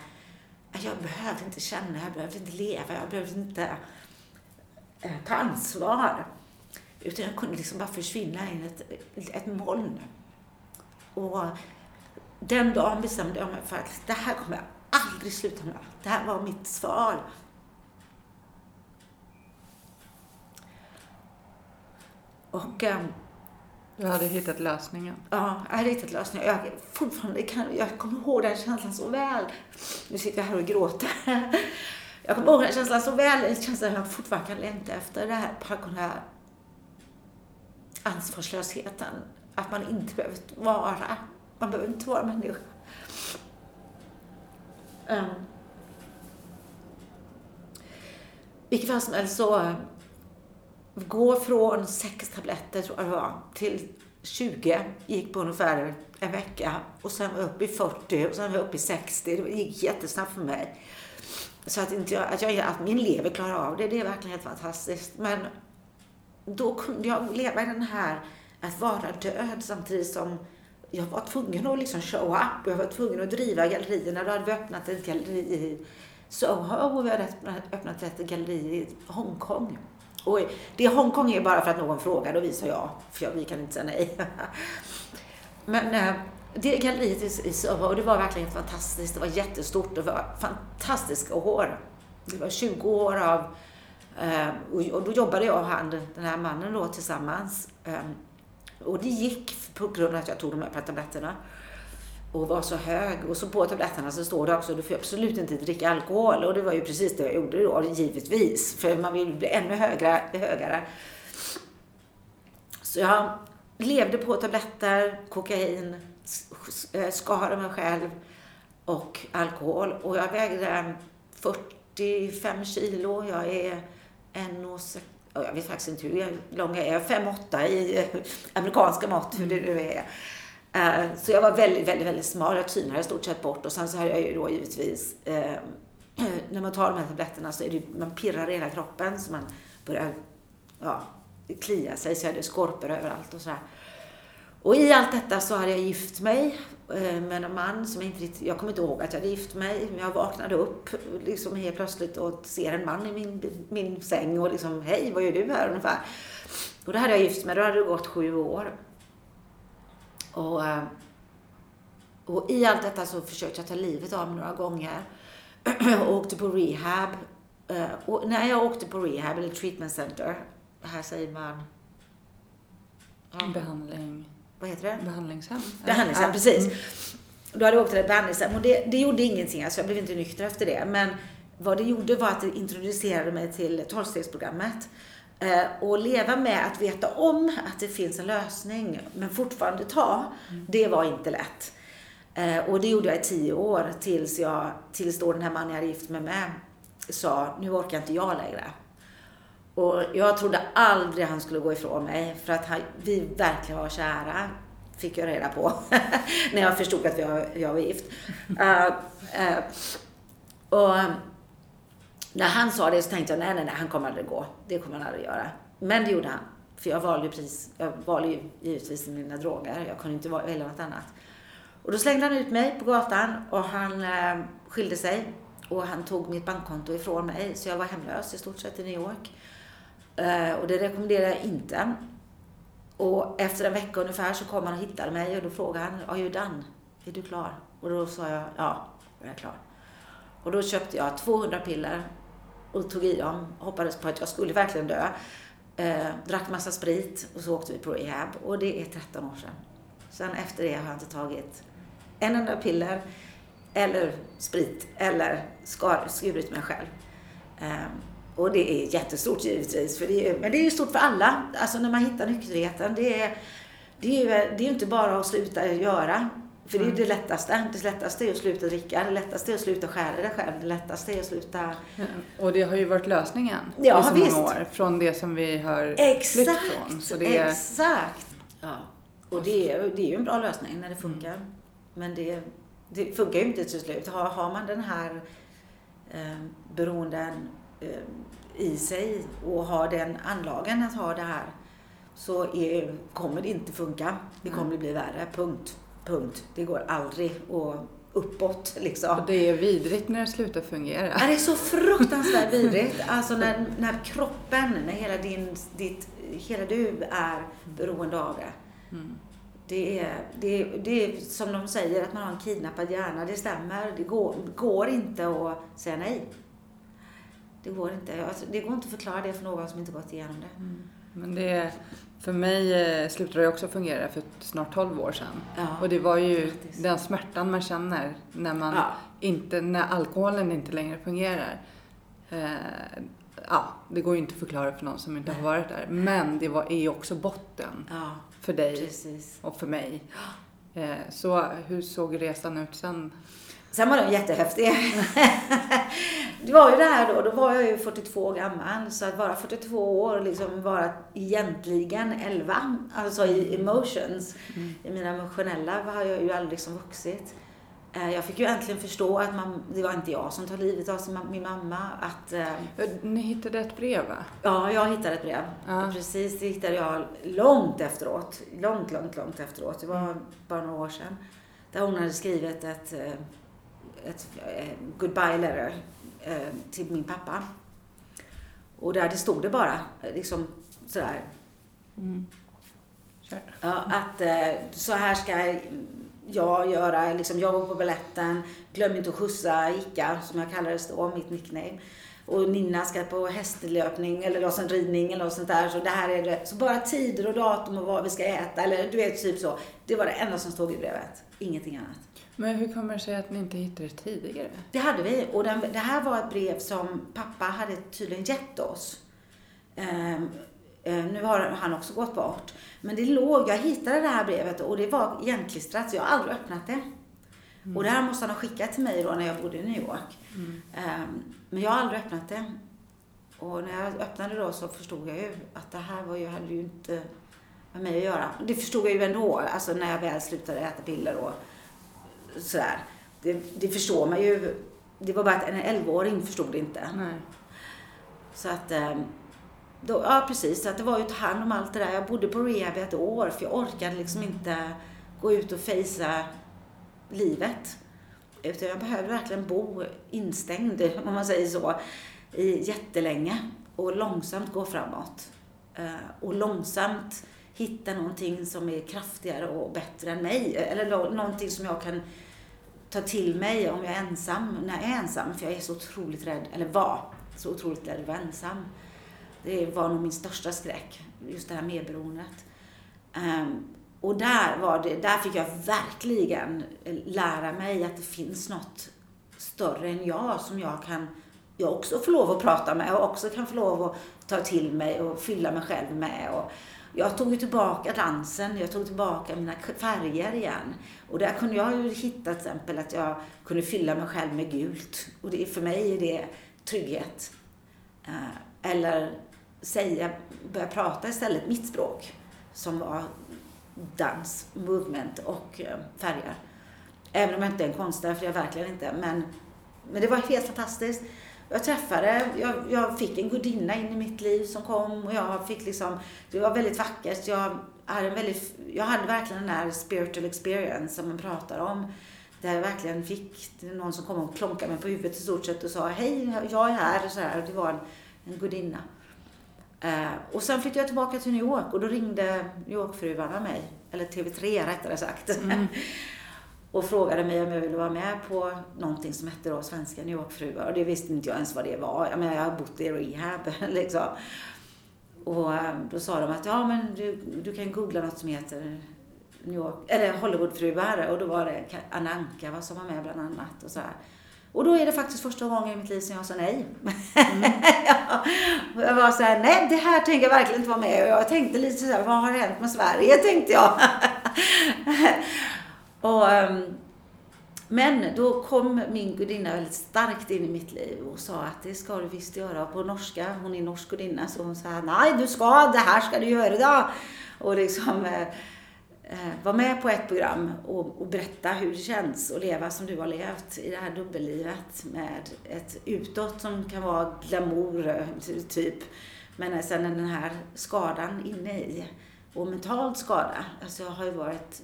att jag behövde inte känna, jag behövde inte leva, jag behövde inte eh, ta ansvar. Utan jag kunde liksom bara försvinna in i ett, ett moln. Och den dagen bestämde jag mig för att det här kommer jag aldrig sluta med. Det här var mitt svar. Och ähm, Du hade hittat lösningen. Ja, jag hade hittat lösningen. Jag, fortfarande kan, jag kommer ihåg den känslan så väl. Nu sitter jag här och gråter. Jag kommer ihåg den känslan så väl. En känsla jag fortfarande kan längta efter. Det här, här ansvarslösheten. Att man inte behöver vara. Man behöver inte vara människa. Um. Vilket fall som helst så eh, gå från sex tabletter, tror jag det var, till 20 gick på ungefär en vecka. Och sen var jag uppe i 40 och sen var jag uppe i 60. Det gick jättesnabbt för mig. Så att, inte jag, att, jag, att min lever klarar av det, det är verkligen helt fantastiskt. Men då kunde jag leva i den här att vara död samtidigt som jag var tvungen att liksom show up. Jag var tvungen att driva gallerierna. Då hade vi öppnat ett galleri i Soho och vi hade öppnat ett galleri i Hongkong. Och det Hongkong är bara för att någon frågar och vi sa ja, för vi kan inte säga nej. Men eh, det galleriet i Soho, och det var verkligen fantastiskt. Det var jättestort. Det var fantastiska år. Det var 20 år av... Eh, och då jobbade jag och han, den här mannen då, tillsammans. Ehm, och det gick på grund av att jag tog de här tabletterna och var så hög. Och så på tabletterna så står det också, du får absolut inte dricka alkohol. Och det var ju precis det jag gjorde då, givetvis. För man vill bli ännu högre, högre. Så jag levde på tabletter, kokain, eh, skar mig själv och alkohol. Och jag vägde 45 kilo. Jag är 1,60 jag vet faktiskt inte hur lång jag är, 5,8 i amerikanska mått, hur det nu är. Eh, så jag var väldigt, väldigt, väldigt smal. Jag tynade i stort sett bort. Och sen så har jag ju då givetvis, eh, när man tar de här tabletterna så är det man pirrar hela kroppen så man börjar ja, klia sig. Så jag hade skorpor överallt och sådär. Och i allt detta så hade jag gift mig eh, Eh, med en man som jag inte riktigt, jag kommer inte ihåg att jag hade gift mig. Men jag vaknade upp liksom helt plötsligt och ser en man i min, min säng och liksom, hej, vad gör du här ungefär? Och då hade jag gift mig, då hade det gått sju år. Och, eh, och i allt detta så försökte jag ta livet av mig några gånger. och åkte på rehab. Eh, och när jag åkte på rehab, eller treatment center, här säger man... Ja. Behandling. Vad heter det? Behandlingshem. Behandlingshem, ja. precis. Mm. Då hade jag åkt till ett behandlingshem och det, det gjorde ingenting, alltså jag blev inte nykter efter det. Men vad det gjorde var att det introducerade mig till tolvstegsprogrammet. Eh, och leva med att veta om att det finns en lösning, men fortfarande ta, mm. det var inte lätt. Eh, och det gjorde jag i tio år tills, jag, tills då den här mannen jag hade gift mig med sa, nu orkar inte jag längre. Och jag trodde aldrig han skulle gå ifrån mig, för att han, vi verkligen var kära, fick jag reda på, när jag förstod att jag, jag var gift. Uh, uh, och när han sa det så tänkte jag, nej, nej, nej, han kommer aldrig gå. Det kommer han aldrig göra. Men det gjorde han. För jag valde ju precis, jag valde ju givetvis mina droger. Jag kunde inte välja något annat. Och då slängde han ut mig på gatan och han eh, skilde sig. Och han tog mitt bankkonto ifrån mig. Så jag var hemlös i stort sett i New York. Eh, och det rekommenderar jag inte. Och efter en vecka ungefär så kom han och hittade mig och då frågade han, are you done? Är du klar? Och då sa jag, ja, jag är klar. Och då köpte jag 200 piller och tog i dem. Hoppades på att jag skulle verkligen dö. Eh, drack massa sprit och så åkte vi på rehab. Och det är 13 år sedan. Sen efter det har jag inte tagit en enda piller eller sprit eller skar, skurit mig själv. Eh, och det är jättestort givetvis. För det är, men det är ju stort för alla. Alltså när man hittar nykterheten. Det är, det är ju det är inte bara att sluta göra. För det är ju det lättaste. Det lättaste är att sluta dricka. Det lättaste är att sluta skära dig själv. Det lättaste är att sluta... Ja, och det har ju varit lösningen ja, i så visst. många år. Från det som vi har exakt, flytt från. Så det är... Exakt. Ja. Och det är, det är ju en bra lösning när det funkar. Mm. Men det, det funkar ju inte till slut. Har, har man den här eh, beroenden i sig och har den anlagen att ha det här så är, kommer det inte funka. Det kommer bli värre, punkt. Punkt. Det går aldrig att uppåt liksom. Och det är vidrigt när det slutar fungera. Det är så fruktansvärt vidrigt. Alltså när, när kroppen, när hela din, ditt, hela du är beroende av det. Mm. Det är, det, är, det är som de säger, att man har en kidnappad hjärna. Det stämmer. Det går, går inte att säga nej. Det går inte. Alltså, det går inte att förklara det för någon som inte gått igenom det. Mm. Men det, för mig eh, slutade det också fungera för snart 12 år sedan. Ja, Och det var ju grattis. den smärtan man känner när, man Ja. inte, när alkoholen inte längre fungerar. Eh, ja, det går ju inte att förklara för någon som inte har varit där. Men det var, är ju också botten Ja, för dig precis. och för mig. Eh, så hur såg resan ut sen? Sen var den jättehäftig. det var ju det här då, då var jag ju 42 år gammal. Så att vara 42 år, liksom vara egentligen 11, alltså i emotions. I mina emotionella har jag ju aldrig liksom vuxit. Eh, Jag fick ju äntligen förstå att man, det var inte jag som tar livet av sin, min mamma. Att, eh, Ni hittade ett brev va? ja, jag hittade ett brev. Ja. Precis, det hittade jag långt efteråt. Långt, långt, långt efteråt. Det var bara några år sedan. Där hon hade skrivit ett, eh, ett eh, goodbye letter eh, till min pappa. Och där det stod det bara, liksom sådär, Kör. Ja, att eh, så här ska jag göra. Liksom, jag var på balletten. Glöm inte att skjutsa Icka, som jag kallades då, mitt nickname. Och Nina ska på hästlöpning eller ridning eller något sånt där. Så det här är det. Så bara tider och datum och vad vi ska äta eller du vet typ så. Det var det enda som stod i brevet. Ingenting annat. Men hur kommer det sig att ni inte hittade det tidigare? Det hade vi. Och den, det här var ett brev som pappa hade tydligen gett oss. Eh, nu har han också gått bort. Men det låg, jag hittade det här brevet och det var igenklistrat så jag har aldrig öppnat det. Och det här måste han ha skickat till mig då när jag bodde i New York. Ehm, men jag har aldrig öppnat det. Och när jag öppnade då så förstod jag ju att det här var ju, hade ju inte med mig att göra. Det förstod jag ju ändå, alltså när jag väl slutade äta piller och sådär. Det, det förstår man ju. Det var bara att en 11-åring förstod det inte. Nej. Så att, ehm, då, ja precis, så att det var ju att ta hand om allt det där. Jag bodde på rehab i ett år för jag orkade liksom inte gå ut och fejsa livet. Utan jag behövde verkligen bo instängd, om man säger så, i jättelänge och långsamt gå framåt. Eh, Och långsamt hitta någonting som är kraftigare och bättre än mig. Eller någonting som jag kan ta till mig om jag är ensam, när jag är ensam. För jag är så otroligt rädd, eller var så otroligt rädd att vara ensam. Det var nog min största skräck, just det här medberoendet. Um, och där, var det, där fick jag verkligen lära mig att det finns något större än jag som jag kan jag också får lov att prata med och också kan få lov att ta till mig och fylla mig själv med. Och jag tog ju tillbaka dansen, jag tog tillbaka mina färger igen. Och där kunde jag ju hitta till exempel att jag kunde fylla mig själv med gult. Och det, för mig är det trygghet. Eh, eller säga, börja prata istället mitt språk som var dans, movement och eh, färger. Även om jag inte är en konstnär, för jag är verkligen inte. Men, men det var helt fantastiskt. Jag träffade, jag, jag fick en gudinna in i mitt liv som kom och jag fick liksom, det var väldigt vackert. Jag hade, en väldigt, jag hade verkligen den där spiritual experience som man pratar om. Där jag verkligen fick någon som kom och klonkade mig på huvudet i stort sett och sa hej, jag är här och så här. Det var en, en gudinna. Eh, och sen flyttade jag tillbaka till New York och då ringde New York-fruarna mig, eller TV3 rättare sagt. och frågade mig om jag ville vara med på någonting som hette då Svenska New York-fruar. Och det visste inte jag ens vad det var. Jag menar, jag har bott i rehab liksom. Och eh, då sa de att ja, men du, du kan googla något som heter New York, eller Hollywoodfruar. Och då var det Anna Anka va, som var med bland annat. Och, så här. och då är det faktiskt första gången i mitt liv som jag sa nej. Och jag var så här, nej det här tänker jag verkligen inte vara med Och jag tänkte lite så här, vad har hänt med Sverige? Tänkte jag. och, ehm, men då kom min gudinna väldigt starkt in i mitt liv och sa att det ska du visst göra. På norska, hon är norsk gudinna, så hon sa nej du ska, det här ska du göra då. Och liksom eh, eh, var med på ett program och, och berätta hur det känns att leva som du har levt i det här dubbellivet med ett utåt som kan vara glamour, typ. Men sen den här skadan inne i och mental skada. Alltså jag har ju varit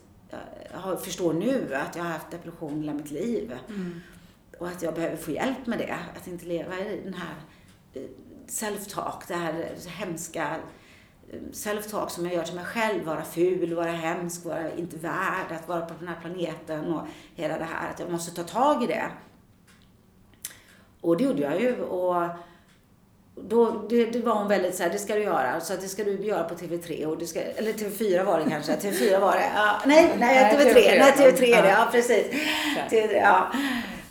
jag förstår nu att jag har haft depression hela mitt liv. Mm. Och att jag behöver få hjälp med det. Att inte leva i den här eh, self-talk, det här hemska eh, self-talk som jag gör till mig själv. Vara ful, vara hemsk, vara inte värd att vara på den här planeten och hela det här. Att jag måste ta tag i det. Och det gjorde jag ju. Och då, det, det var hon väldigt så här, det ska du göra. Så att det ska du göra på TV3. Och det ska, eller TV4 var det kanske. TV4 var det. Ja, nej, nej, TV3. Nej, TV3 är det. Ja, precis. TV3, ja.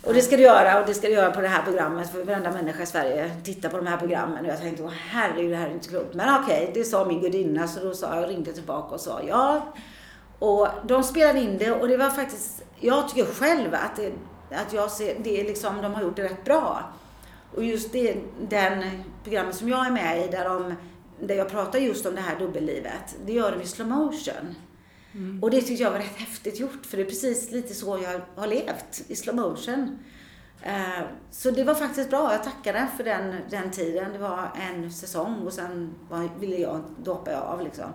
Och det ska du göra och det ska du göra på det här programmet. För varenda människa i Sverige tittar på de här programmen. Och jag tänkte, åh herregud, det här är inte klokt. Men okej, det sa min gudinna. Så då sa jag, ringde tillbaka och sa ja. Och de spelade in det och det var faktiskt, jag tycker själv att, det, att jag ser, det är liksom, de har gjort det rätt bra. Och just det, den programmet som jag är med i, där, de, där jag pratar just om det här dubbellivet, det gör de i slow motion. Mm. Och det tyckte jag var rätt häftigt gjort, för det är precis lite så jag har levt, i slow motion. Uh, så det var faktiskt bra. Jag tackade för den, den tiden. Det var en säsong och sen var, ville jag, då hoppade jag av liksom.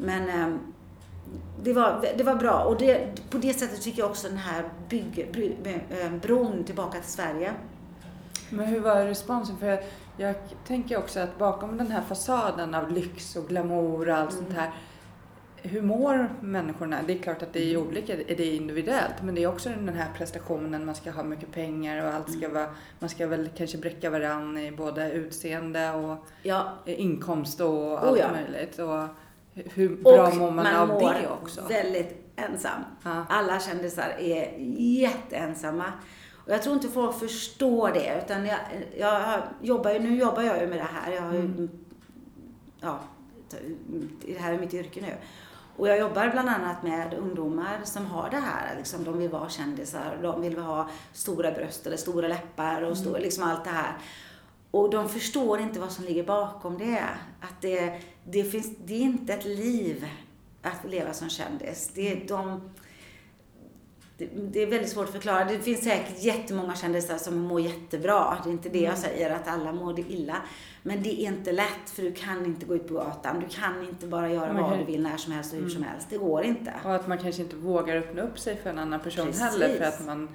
Men uh, det, var, det var bra och det, på det sättet tycker jag också den här bygg, uh, bron tillbaka till Sverige men hur var responsen? För jag, tänker också att bakom den här fasaden av lyx och glamour och allt mm. sånt här. Hur mår människorna? Det är klart att det är olika, det är individuellt. Men det är också den här prestationen, man ska ha mycket pengar och allt ska mm. vara, man ska väl kanske bräcka varann i både utseende och ja. inkomst och allt oh ja. möjligt. Och hur bra och mår man, man av mår det också? väldigt ensam. Ja. Alla kändisar är jätteensamma. Och jag tror inte folk förstår det. Utan jag, jag jobbar nu jobbar jag ju med det här. Jag har ju, mm. ja, det här är mitt yrke nu. Och jag jobbar bland annat med ungdomar som har det här. Liksom, de vill vara kändisar, de vill ha stora bröst eller stora läppar och stora, mm. liksom allt det här. Och de förstår inte vad som ligger bakom det. Att det, det, finns, det är inte ett liv att leva som kändis. Det, de, det är väldigt svårt att förklara. Det finns säkert jättemånga kändisar som mår jättebra. Det är inte det jag mm. säger, att alla mår det illa. Men det är inte lätt, för du kan inte gå ut på gatan. Du kan inte bara göra vad du vill när som helst och hur mm. som helst. Det går inte. Och att man kanske inte vågar öppna upp sig för en annan person Precis. heller, för att man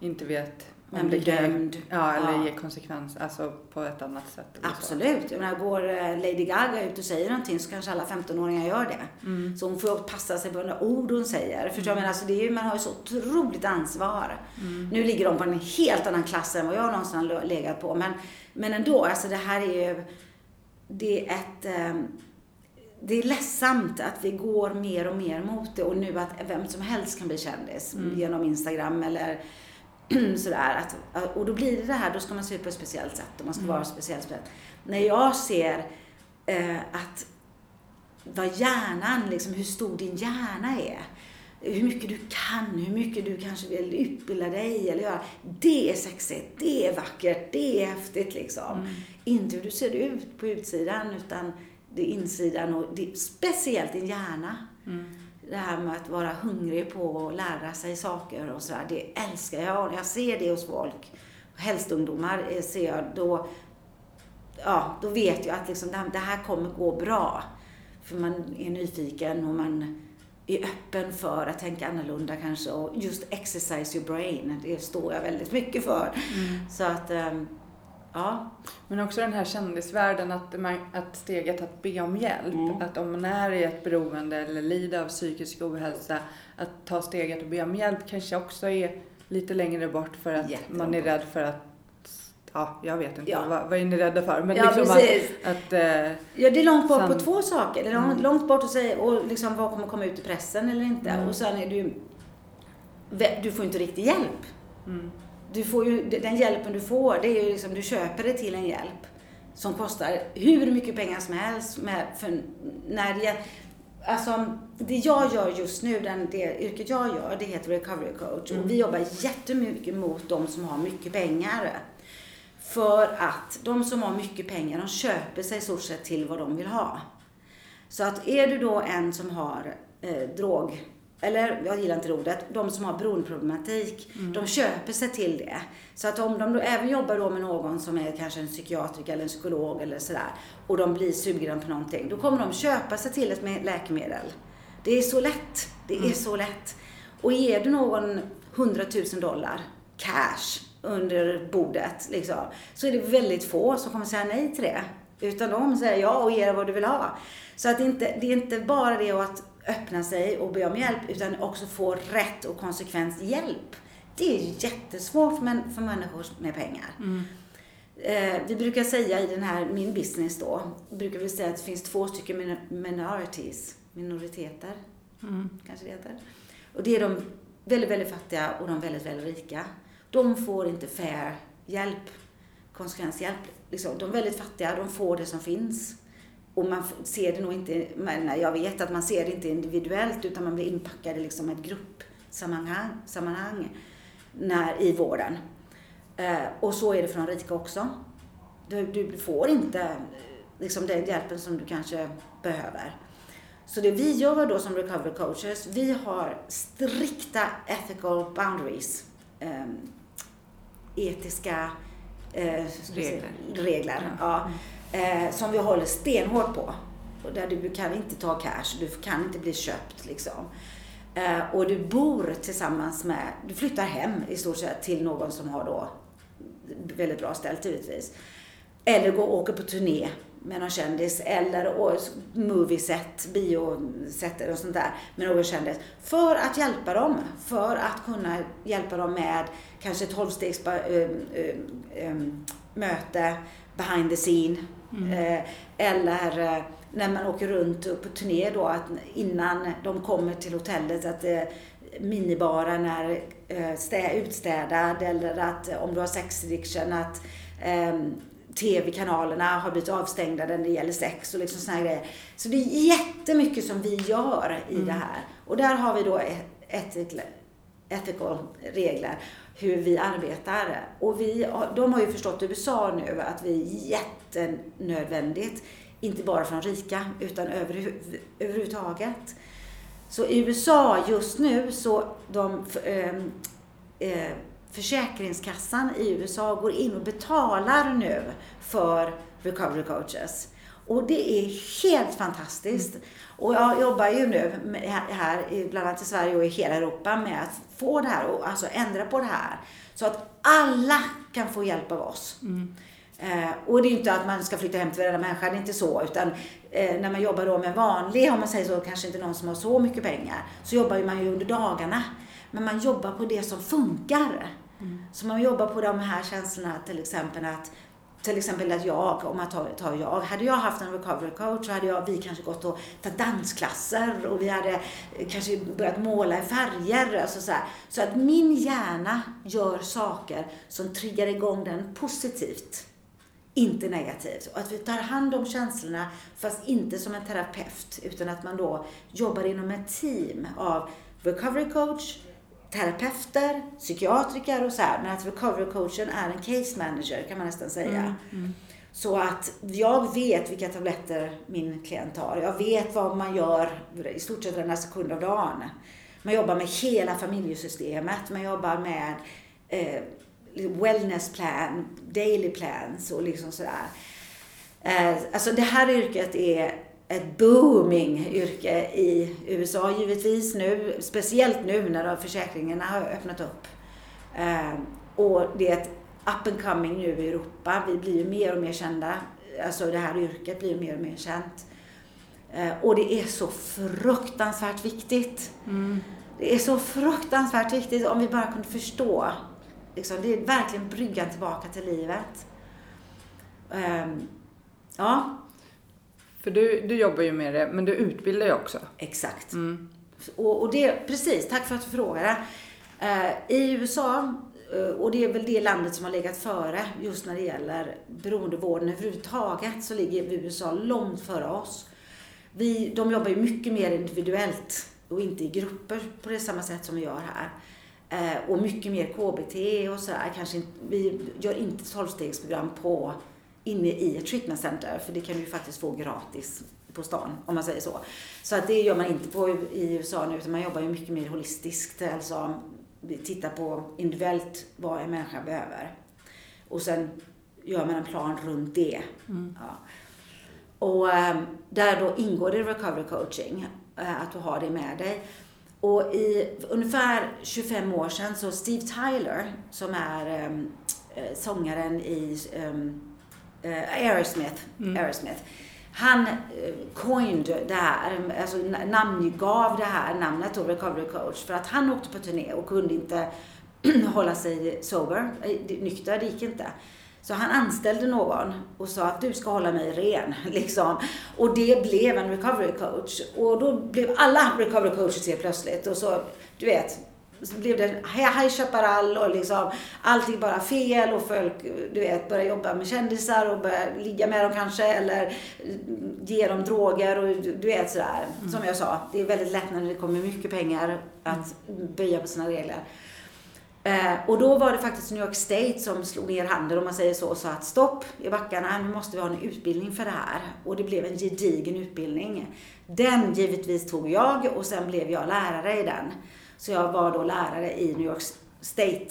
inte vet man blir dömd. Ja, eller ja. ger konsekvens, alltså på ett annat sätt. Absolut. Jag menar, går eh, Lady Gaga ut och säger någonting så kanske alla 15-åringar gör det. Mm. Så hon får passa sig på de ord hon säger. För mm. jag menar, alltså, det är ju, man har ju så otroligt ansvar. Mm. Nu ligger de på en helt annan klass än vad jag någonsin har legat på. Men, men ändå, alltså det här är ju, det är ett, ehm, det är ledsamt att vi går mer och mer mot det och nu att vem som helst kan bli kändis mm. genom Instagram eller sådär. Att, och då blir det det här, då ska man se ut på ett speciellt sätt och man ska mm. vara speciellt. När jag ser eh, att vad hjärnan, liksom hur stor din hjärna är. Hur mycket du kan, hur mycket du kanske vill utbilda dig eller göra. Det är sexigt, det är vackert, det är häftigt liksom. Mm. Inte hur du ser ut på utsidan utan det är insidan och det, speciellt din hjärna. Mm det här med att vara hungrig på att lära sig saker och sådär, det älskar jag. När jag ser det hos folk, helst ungdomar, eh, ser jag då, ja, då vet jag att liksom, det här kommer gå bra. För man är nyfiken och man är öppen för att tänka annorlunda kanske. Och just exercise your brain, det står jag väldigt mycket för. Mm. Så att, um, Ja. Men också den här kändisvärlden, att, man, att steget att be om hjälp. Mm. Att om man är i ett beroende eller lider av psykisk ohälsa, att ta steget och be om hjälp kanske också är lite längre bort för att man är rädd för att Ja, jag vet inte. Ja. Vad, vad är ni rädda för? Men ja, liksom precis. Att, att, äh, ja, det är långt bort sen... på två saker. Det är långt, mm. långt bort att säga och liksom vad kommer komma ut i pressen eller inte. Mm. Och sen är det ju, du får inte riktig hjälp. Mm du får ju, den hjälpen du får, det är ju liksom, du köper det till en hjälp som kostar hur mycket pengar som helst. Med, för när det, alltså, det jag gör just nu, den, det yrket jag gör, det heter recovery coach. Mm. Och vi jobbar jättemycket mot de som har mycket pengar. För att de som har mycket pengar, de köper sig i stort sett till vad de vill ha. Så att är du då en som har eh, drog eller jag gillar inte ordet, de som har beroendeproblematik, mm. de köper sig till det. Så att om de då även jobbar då med någon som är kanske en psykiatriker eller en psykolog eller sådär och de blir sugna på någonting, då kommer de köpa sig till ett läkemedel. Det är så lätt. Det är så lätt. Och ger du någon 100 000 dollar cash under bordet, liksom, så är det väldigt få som kommer säga nej till det. Utan de säger ja och ger vad du vill ha. Så att det, inte, det är inte bara det att öppna sig och be om hjälp, utan också få rätt och konsekvens hjälp. Det är jättesvårt för, för människor med pengar. Mm. Eh, vi brukar säga i den här, min business då, brukar vi säga att det finns två stycken minorities, minoriteter, Mm. kanske det heter. Och det är de väldigt, väldigt fattiga och de väldigt, väldigt rika. De får inte fair hjälp, konsekvenshjälp. Liksom. De väldigt fattiga, de får det som finns. Och man ser det nog inte, men jag vet att man ser det inte individuellt utan man blir inpackad i liksom ett gruppsammanhang sammanhang när, i vården. Eh, och så är det för de rika också. Du, du får inte liksom, den hjälpen som du kanske behöver. Så det vi gör då som recovery coaches, vi har strikta ethical boundaries. Eh, etiska eh, Regler. regler ja, eh, som vi håller stenhårt på. Och där du kan inte ta cash, du kan inte bli köpt liksom. Eh, och du bor tillsammans med, du flyttar hem i stort sett till någon som har då väldigt bra ställt givetvis. Eller går och åker på turné med någon kändis eller och movieset, bioset och sånt där med någon kändis. För att hjälpa dem. För att kunna hjälpa dem med kanske ett tolvstegs eh, eh, eh, möte behind the scene. Eh, eller eh, när man åker runt på turné då att innan de kommer till hotellet att eh, minibaren är stä, utstädad eller att om du har sex addiction att ehm, tv-kanalerna har blivit avstängda när det gäller sex och liksom såna grejer. Så det är jättemycket som vi gör i det här. Och där har vi då ethical, ethical regler hur vi arbetar. Och vi, de har ju förstått i USA nu att vi är jättenödvändigt, inte bara för de rika, utan över, överhuvudtaget. Så i USA just nu så de eh, eh, Försäkringskassan i USA går in och betalar nu för recovery coaches. Och det är helt fantastiskt. Mm. Och jag jobbar ju nu här, bland annat i Sverige och i hela Europa, med att få det här och alltså ändra på det här. Så att alla kan få hjälp av oss. Mm. Eh, och det är inte att man ska flytta hem till varenda människa, det är inte så. Utan eh, när man jobbar då med vanlig, om man säger så, kanske inte någon som har så mycket pengar, så jobbar man ju under dagarna. Men man jobbar på det som funkar. Mm. Så man jobbar på de här känslorna, till exempel att till exempel att jag, om man tar, tar jag, hade jag haft en recovery coach så hade jag, vi kanske gått och tagit dansklasser och vi hade eh, kanske börjat måla i färger. Alltså så, här. så att min hjärna gör saker som triggar igång den positivt, inte negativt. Och att vi tar hand om känslorna, fast inte som en terapeut, utan att man då jobbar inom ett team av recovery coach, terapeuter, psykiatriker och så här. Men att recovery-coachen är en case manager kan man nästan säga. Mm, mm. Så att jag vet vilka tabletter min klient tar. Jag vet vad man gör i stort sett varenda sekund av dagen. Man jobbar med hela familjesystemet. Man jobbar med eh, wellness plan, daily plans och liksom sådär. Eh, alltså det här yrket är ett booming yrke i USA givetvis nu, speciellt nu när försäkringarna har öppnat upp. Eh, och det är ett up and coming nu i Europa. Vi blir ju mer och mer kända. Alltså det här yrket blir mer och mer känt. Eh, och det är så fruktansvärt viktigt. Mm. Det är så fruktansvärt viktigt om vi bara kunde förstå. Liksom, det är verkligen bryggan tillbaka till livet. Eh, ja, för du, du jobbar ju med det, men du utbildar ju också. Exakt. Mm. Och, och det, precis, tack för att du frågade. Eh, I USA, eh, och det är väl det landet som har legat före just när det gäller beroendevården överhuvudtaget, så ligger USA långt före oss. Vi, de jobbar ju mycket mer individuellt och inte i grupper på det samma sätt som vi gör här. Eh, och mycket mer KBT och sådär. Kanske, vi gör inte tolvstegsprogram på inne i ett treatment center, för det kan du ju faktiskt få gratis på stan, om man säger så. Så att det gör man inte på i USA nu, utan man jobbar ju mycket mer holistiskt. Alltså tittar på individuellt vad en människa behöver. Och sen gör man en plan runt det. Mm. Ja. Och äm, där då ingår det recovery coaching, äh, att du har det med dig. Och i ungefär 25 år sedan så Steve Tyler, som är um, sångaren i uh, Aerosmith, mm. Aerosmith han uh, coined det här, alltså namngav det här namnet då, Recovery Coach, för att han åkte på turné och kunde inte hålla sig sober, nykter, det gick inte. Så han anställde någon och sa att du ska hålla mig ren. Liksom. Och det blev en recovery coach. Och då blev alla recovery coaches helt plötsligt. Och så, du vet, så blev det High Chaparral och liksom allting bara fel och folk, du vet, började jobba med kändisar och började ligga med dem kanske eller ge dem droger och du vet sådär. Mm. Som jag sa, det är väldigt lätt när det kommer mycket pengar att böja på sina regler. Eh, och då var det faktiskt New York State som slog ner handen, om man säger så, och sa att stopp i backarna, nu måste vi ha en utbildning för det här. Och det blev en gedigen utbildning. Den givetvis tog jag och sen blev jag lärare i den. Så jag var då lärare i New York State.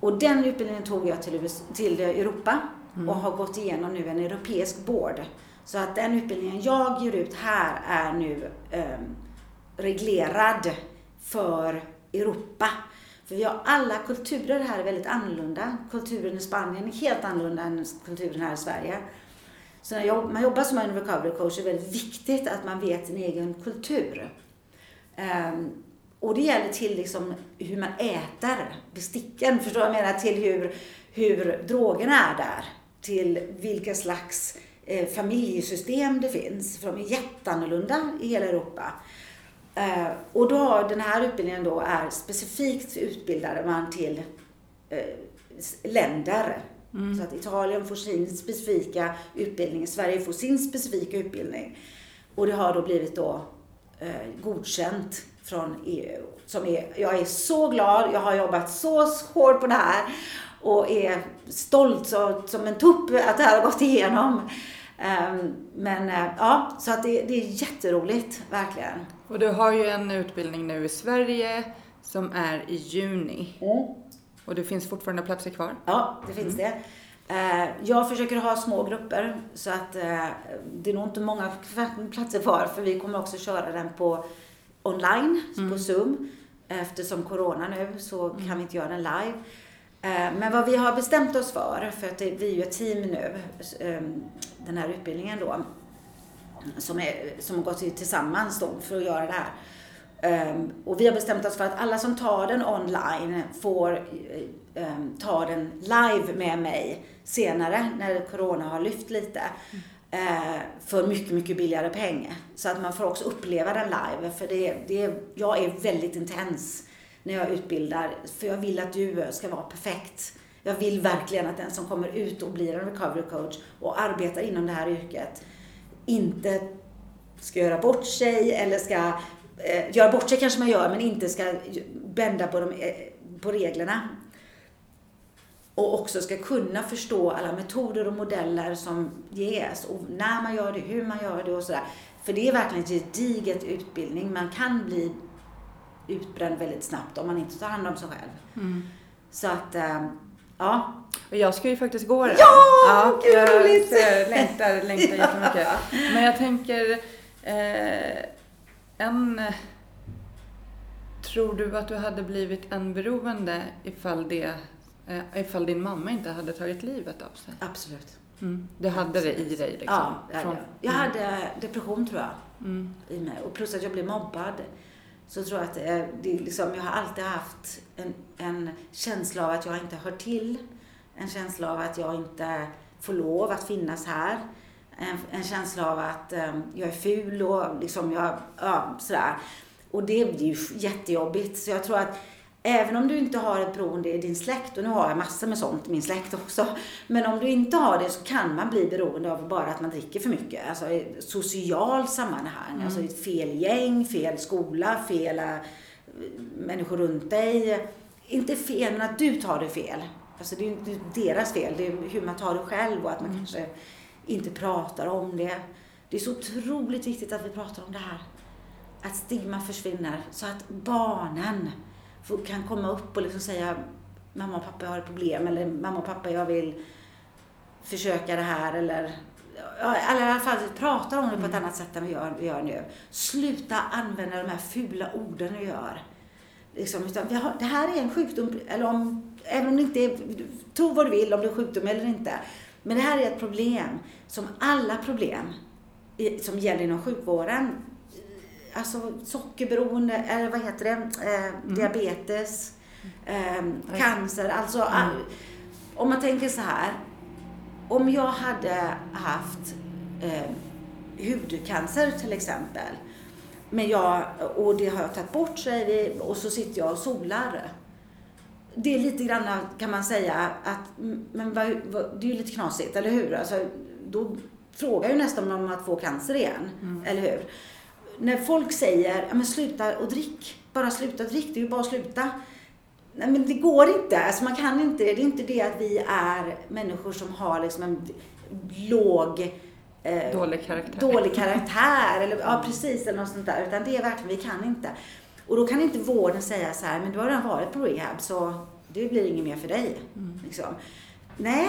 Och den utbildningen tog jag till, till Europa mm. och har gått igenom nu en europeisk board. Så att den utbildningen jag ger ut här är nu eh, reglerad för Europa. För vi har alla kulturer här är väldigt annorlunda. Kulturen i Spanien är helt annorlunda än kulturen här i Sverige. Så när man jobbar som en recovery coach är det väldigt viktigt att man vet sin egen kultur. Um, och det gäller till liksom hur man äter besticken, förstår du jag menar? Till hur, hur drogerna är där. Till vilka slags eh, familjesystem det finns. För de är jätteannorlunda i hela Europa. Eh, och då har den här utbildningen då är specifikt utbildade man till eh, länder. Mm. Så att Italien får sin specifika utbildning, Sverige får sin specifika utbildning. Och det har då blivit då eh, godkänt från EU. Som är, jag är så glad, jag har jobbat så hårt på det här och är stolt så, som en tupp att det här har gått igenom. Um, men uh, ja, så att det, det är jätteroligt, verkligen. Och du har ju en utbildning nu i Sverige som är i juni. Mm. Och det finns fortfarande platser kvar? Ja, det finns mm. det. Eh, jag försöker ha små grupper så att eh, det är nog inte många platser kvar för vi kommer också köra den på online, mm. på Zoom. Eftersom Corona nu så kan mm. vi inte göra den live. Eh, men vad vi har bestämt oss för, för att vi är ju ett team nu, den här utbildningen då, som, är, som har gått tillsammans då för att göra det här. Um, och vi har bestämt oss för att alla som tar den online får um, ta den live med mig senare när Corona har lyft lite. Eh, för mycket, mycket billigare pengar. Så att man får också uppleva den live. För det, det, jag är väldigt intens när jag utbildar. För jag vill att du ska vara perfekt. Jag vill verkligen att den som kommer ut och blir en recovery coach och arbetar inom det här yrket inte ska göra bort sig eller ska eh, göra bort sig kanske man gör men inte ska bända på, de, eh, på reglerna. Och också ska kunna förstå alla metoder och modeller som ges och när man gör det, hur man gör det och sådär. För det är verkligen en gediget utbildning. Man kan bli utbränd väldigt snabbt om man inte tar hand om sig själv. Mm. Så att, eh, ja. Och jag ska ju faktiskt gå den. Ja, ja gud jag roligt! Jag längtar, längtar jättemycket. Men jag tänker, eh, en... Tror du att du hade blivit en beroende ifall, det, eh, ifall din mamma inte hade tagit livet av sig? Absolut. Mm. Du hade Absolut. det i dig liksom? Ja, det hade jag. Jag mm. hade depression tror jag. Mm. I mig. Och plus att jag blev mobbad. Så tror jag att det, det liksom, jag har alltid haft en, en känsla av att jag inte hör till en känsla av att jag inte får lov att finnas här. En, en känsla av att um, jag är ful och liksom jag, ja, sådär. Och det blir ju jättejobbigt. Så jag tror att även om du inte har ett beroende i din släkt, och nu har jag massor med sånt i min släkt också, men om du inte har det så kan man bli beroende av bara att man dricker för mycket. Alltså i social sammanhang, mm. alltså i fel gäng, fel skola, fel äh, människor runt dig. Inte fel, men att du tar det fel. Alltså det är ju inte deras fel, det är hur man tar det själv och att man mm. kanske inte pratar om det. Det är så otroligt viktigt att vi pratar om det här. Att stigma försvinner så att barnen kan komma upp och liksom säga mamma och pappa har ett problem eller mamma och pappa jag vill försöka det här eller eller i alla fall pratar om det på ett annat sätt än vi gör, vi gör nu. Sluta använda de här fula orden vi gör. Liksom, utan har, det här är en sjukdom, eller om, även om det inte är, tro vad du vill om det är sjukdom eller inte. Men det här är ett problem, som alla problem i, som gäller inom sjukvården. Alltså sockerberoende, eller vad heter det, eh, diabetes, eh, cancer. Alltså, all, om man tänker så här. Om jag hade haft eh, hudcancer till exempel. Men jag, och det har jag tagit bort säger vi, och så sitter jag och solar. Det är lite grann kan man säga att, men vad, vad, det är ju lite knasigt, eller hur? Alltså, då frågar ju nästan om att få cancer igen, mm. eller hur? När folk säger, men sluta och drick, bara sluta drick, det är ju bara att sluta. Nej men det går inte, alltså man kan inte, det är inte det att vi är människor som har liksom en låg eh, dålig karaktär. Dålig karaktär eller ja precis eller något sånt där. Utan det är verkligen, vi kan inte. Och då kan inte vården säga så här, men du har redan varit på rehab så det blir inget mer för dig. Mm. Liksom. Nej,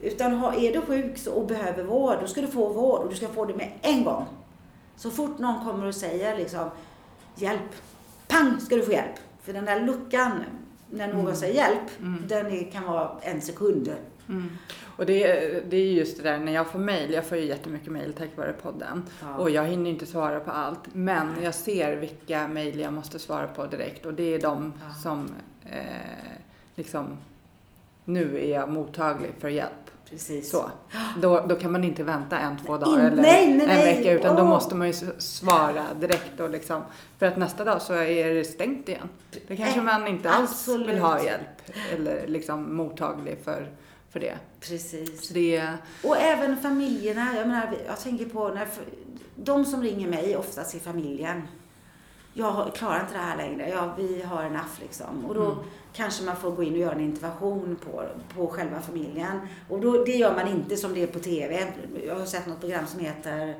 utan är du sjuk och behöver vård, då ska du få vård och du ska få det med en gång. Så fort någon kommer och säger liksom, hjälp, pang ska du få hjälp. För den där luckan när någon mm. säger hjälp, mm. den är, kan vara en sekund. Mm. Och det, det är just det där när jag får mail, jag får ju jättemycket mail tack vare podden. Ja. Och jag hinner inte svara på allt. Men jag ser vilka mail jag måste svara på direkt och det är de ja. som eh, liksom, nu är jag mottaglig för hjälp. Precis. Så. Då, då kan man inte vänta en, två dagar eller nej, nej, en vecka utan oh. då måste man ju svara direkt och liksom. För att nästa dag så är det stängt igen. Det kanske man inte alls Absolut. vill ha hjälp eller liksom mottaglig för för det. Precis. Det... Och även familjerna. Jag menar, jag tänker på när de som ringer mig oftast i familjen. Jag klarar inte det här längre. Ja, vi har en aff liksom. Och då mm. Kanske man får gå in och göra en intervention på, på själva familjen. Och då, det gör man inte som det är på TV. Jag har sett något program som heter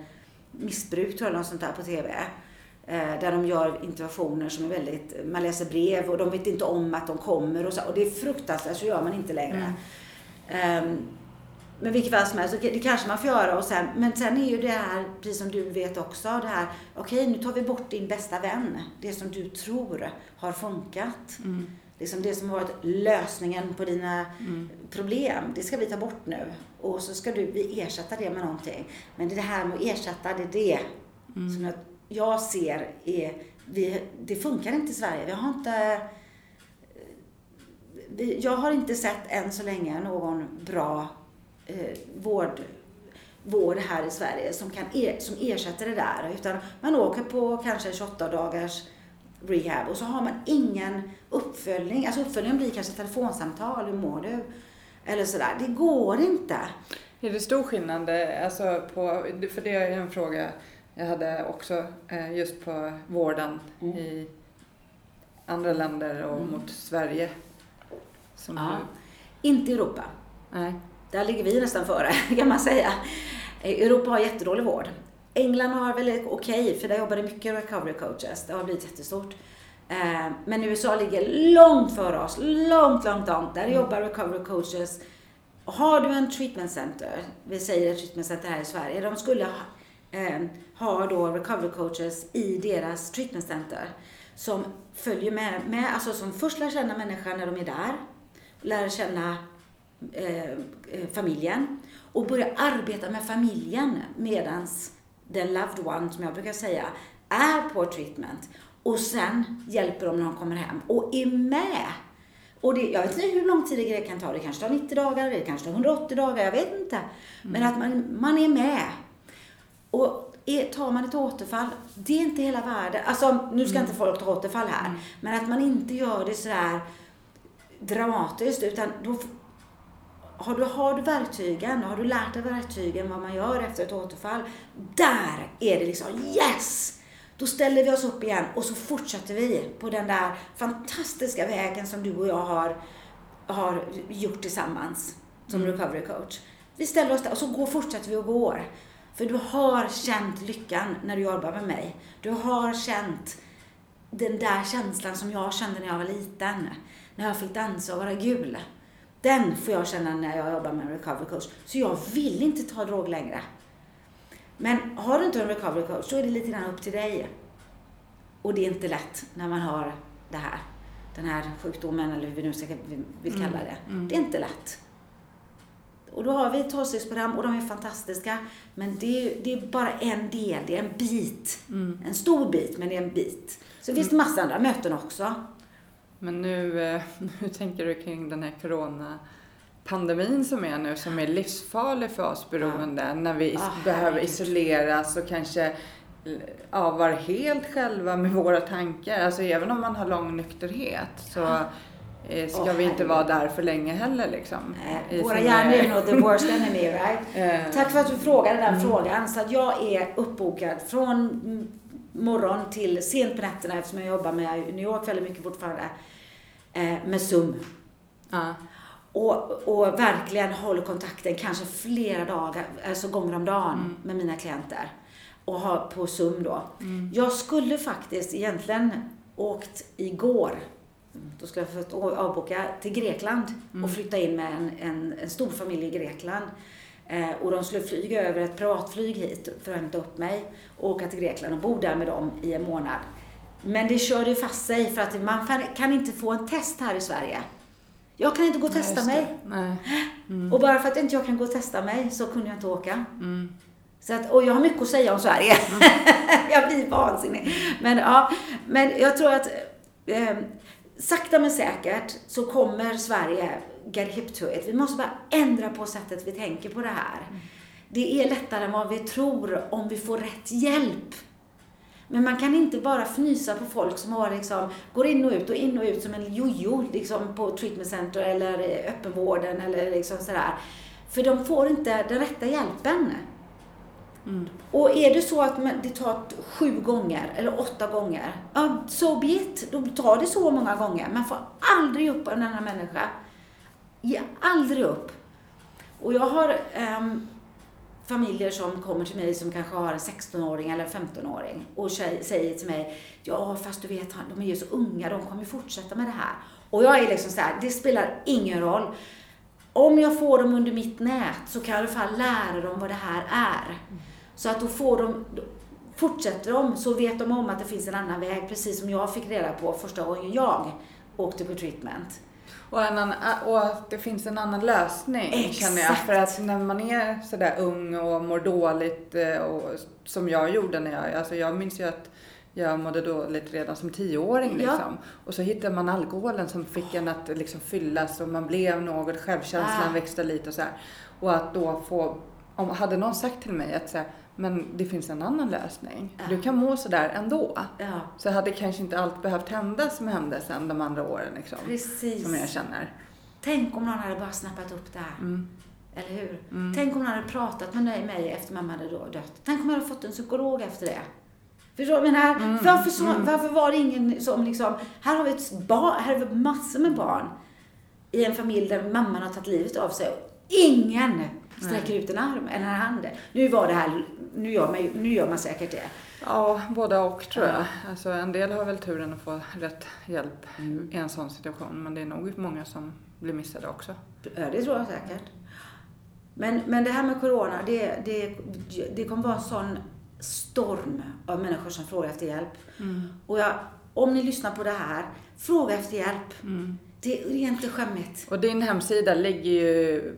Missbruk, tror jag, något sånt där på TV. Eh, där de gör interventioner som är väldigt, man läser brev och de vet inte om att de kommer och så. Och det är fruktansvärt, så gör man inte längre. Mm. Um, men vilket fall som helst, det kanske man får göra. Och sen, men sen är ju det här, precis som du vet också, det här, okej okay, nu tar vi bort din bästa vän. Det som du tror har funkat. Mm. Liksom det som har varit lösningen på dina mm. problem, det ska vi ta bort nu. Och så ska du, vi ersätta det med någonting. Men det här med att ersätta, det är det mm. som jag, jag ser är, vi, det funkar inte i Sverige. Vi har inte jag har inte sett än så länge någon bra eh, vård, vård här i Sverige som, kan er, som ersätter det där. Utan man åker på kanske 28 dagars rehab och så har man ingen uppföljning. Alltså uppföljningen blir kanske telefonsamtal, hur mår du? Eller sådär. Det går inte. Är det stor skillnad, alltså på, för det är en fråga jag hade också eh, just på vården mm. i andra länder och mm. mot Sverige. Som ja. Inte Europa. Nej. Där ligger vi nästan före, kan man säga. Europa har jättedålig vård. England har väldigt okej, okay, för där jobbar det mycket recovery coaches. Det har blivit jättestort. Eh, men USA ligger långt före oss. Långt, långt, långt. Där mm. jobbar recovery coaches. Har du en treatment center, vi säger ett treatment center här i Sverige, de skulle ha, eh, ha då recovery coaches i deras treatment center som följer med, med, alltså som först lär känna människan när de är där lära känna eh, eh, familjen och börja arbeta med familjen medans den loved one, som jag brukar säga, är på treatment. Och sen hjälper de när de kommer hem och är med. Och det, jag vet inte hur lång tid det kan ta. Det kanske tar 90 dagar, det kanske tar 180 dagar, jag vet inte. Men mm. att man, man är med. Och är, tar man ett återfall, det är inte hela världen. Alltså, nu ska mm. inte folk ta återfall här. Mm. Men att man inte gör det sådär dramatiskt utan då har du, har du verktygen, har du lärt dig verktygen vad man gör efter ett återfall, där är det liksom yes! Då ställer vi oss upp igen och så fortsätter vi på den där fantastiska vägen som du och jag har, har gjort tillsammans som mm. recovery coach. Vi ställer oss där och så går, fortsätter vi och går. För du har känt lyckan när du jobbar med mig. Du har känt den där känslan som jag kände när jag var liten när jag fick dansa och vara gul. Den får jag känna när jag jobbar med en recovery coach. Så jag vill inte ta drog längre. Men har du inte en recovery coach så är det lite grann upp till dig. Och det är inte lätt när man har det här. Den här sjukdomen eller hur vi nu ska, vill kalla det. Det är inte lätt. Och då har vi tolvstegsprogram och de är fantastiska. Men det är, det är bara en del, det är en bit. En stor bit, men det är en bit. Så det finns det massa andra möten också. Men nu, eh, hur tänker du kring den här coronapandemin som är nu, som är livsfarlig för oss beroende, när vi is- Ah, behöver isoleras och kanske ja, vara helt själva med våra tankar. Alltså även om man har lång nykterhet så eh, ska Åh, vi inte herregud. vara där för länge heller liksom. Eh, Våra hjärnor är nog the worst enemy, right? Eh, Tack för att du frågade den frågan. Så att jag är uppbokad från mm, morgon till sent på nätterna eftersom jag jobbar med New York väldigt mycket fortfarande. Eh, med Zoom. ja. Och, och verkligen håller kontakten kanske flera dagar, alltså gånger om dagen med mina klienter. Och har på Zoom då. Jag skulle faktiskt egentligen åkt igår. Då skulle jag fått avboka till Grekland och flytta in med en, en, en stor familj i Grekland. Eh, och de skulle flyga över ett privatflyg hit för att hämta upp mig och åka till Grekland och bo där med dem i en månad. Men det körde fast sig för att man kan inte få en test här i Sverige. Jag kan inte gå och testa just mig. Nej. Och bara för att inte jag kan gå och testa mig så kunde jag inte åka. Så att, och jag har mycket att säga om Sverige. jag blir vansinnig. Men, ja, men jag tror att eh, sakta men säkert så kommer Sverige get hip to it. Vi måste bara ändra på sättet vi tänker på det här. Det är lättare än vad vi tror om vi får rätt hjälp. Men man kan inte bara fnysa på folk som har liksom, går in och ut och in och ut som en jojo liksom på treatment center eller öppenvården eller liksom sådär. För de får inte den rätta hjälpen. Och är det så att man- det tar sju gånger eller åtta gånger, ja, so be it. Då tar det så många gånger. Man får aldrig upp en annan människa. Ge aldrig upp. Och jag har ehm, familjer som kommer till mig som kanske har en 16-åring eller 15-åring och säger till mig, ja fast du vet, de är ju så unga, de kommer ju fortsätta med det här. Och jag är liksom så här, det spelar ingen roll. Om jag får dem under mitt nät så kan jag i alla fall lära dem vad det här är. Så att då får de, fortsätter de så vet de om att det finns en annan väg, precis som jag fick reda på första gången jag åkte på treatment. Och, annan, och att det finns en annan lösning känner jag. Exakt. För att när man är sådär ung och mår dåligt eh, och som jag gjorde när jag, alltså jag minns ju att jag mådde dåligt redan som tioåring Ja. liksom. Och så hittade man alkoholen som fick en att liksom fyllas och man blev något, självkänslan Ah. växte lite och så här. Och att då få, om, hade någon sagt till mig att så här, men det finns en annan lösning. Ja. Du kan må sådär ändå. Ja, Så hade kanske inte allt behövt hända som hände sen de andra åren liksom. precis. Som jag känner. Tänk om någon hade bara snappat upp det här. Mm. Eller hur? Tänk om någon hade pratat med mig- efter mamma hade dött. Tänk om jag hade fått en psykolog efter det. Förstår du menar? Varför, så, varför var det ingen som liksom... Här har vi ett barn, här har vi massor med barn i en familj där mamman har tagit livet av sig. Ingen sträcker ut en arm eller en hand. Nu var det här, nu gör man, nu gör man säkert det. Ja, båda och tror jag. Alltså, en del har väl turen att få rätt hjälp Mm. i en sån situation. Men det är nog många som blir missade också. Ja, det tror jag säkert. Men, men det här med corona, det, det, det kommer vara en sån storm av människor som frågar efter hjälp. Och jag, om ni lyssnar på det här, fråga efter hjälp. Det är inte skämmigt. Och din hemsida ligger ju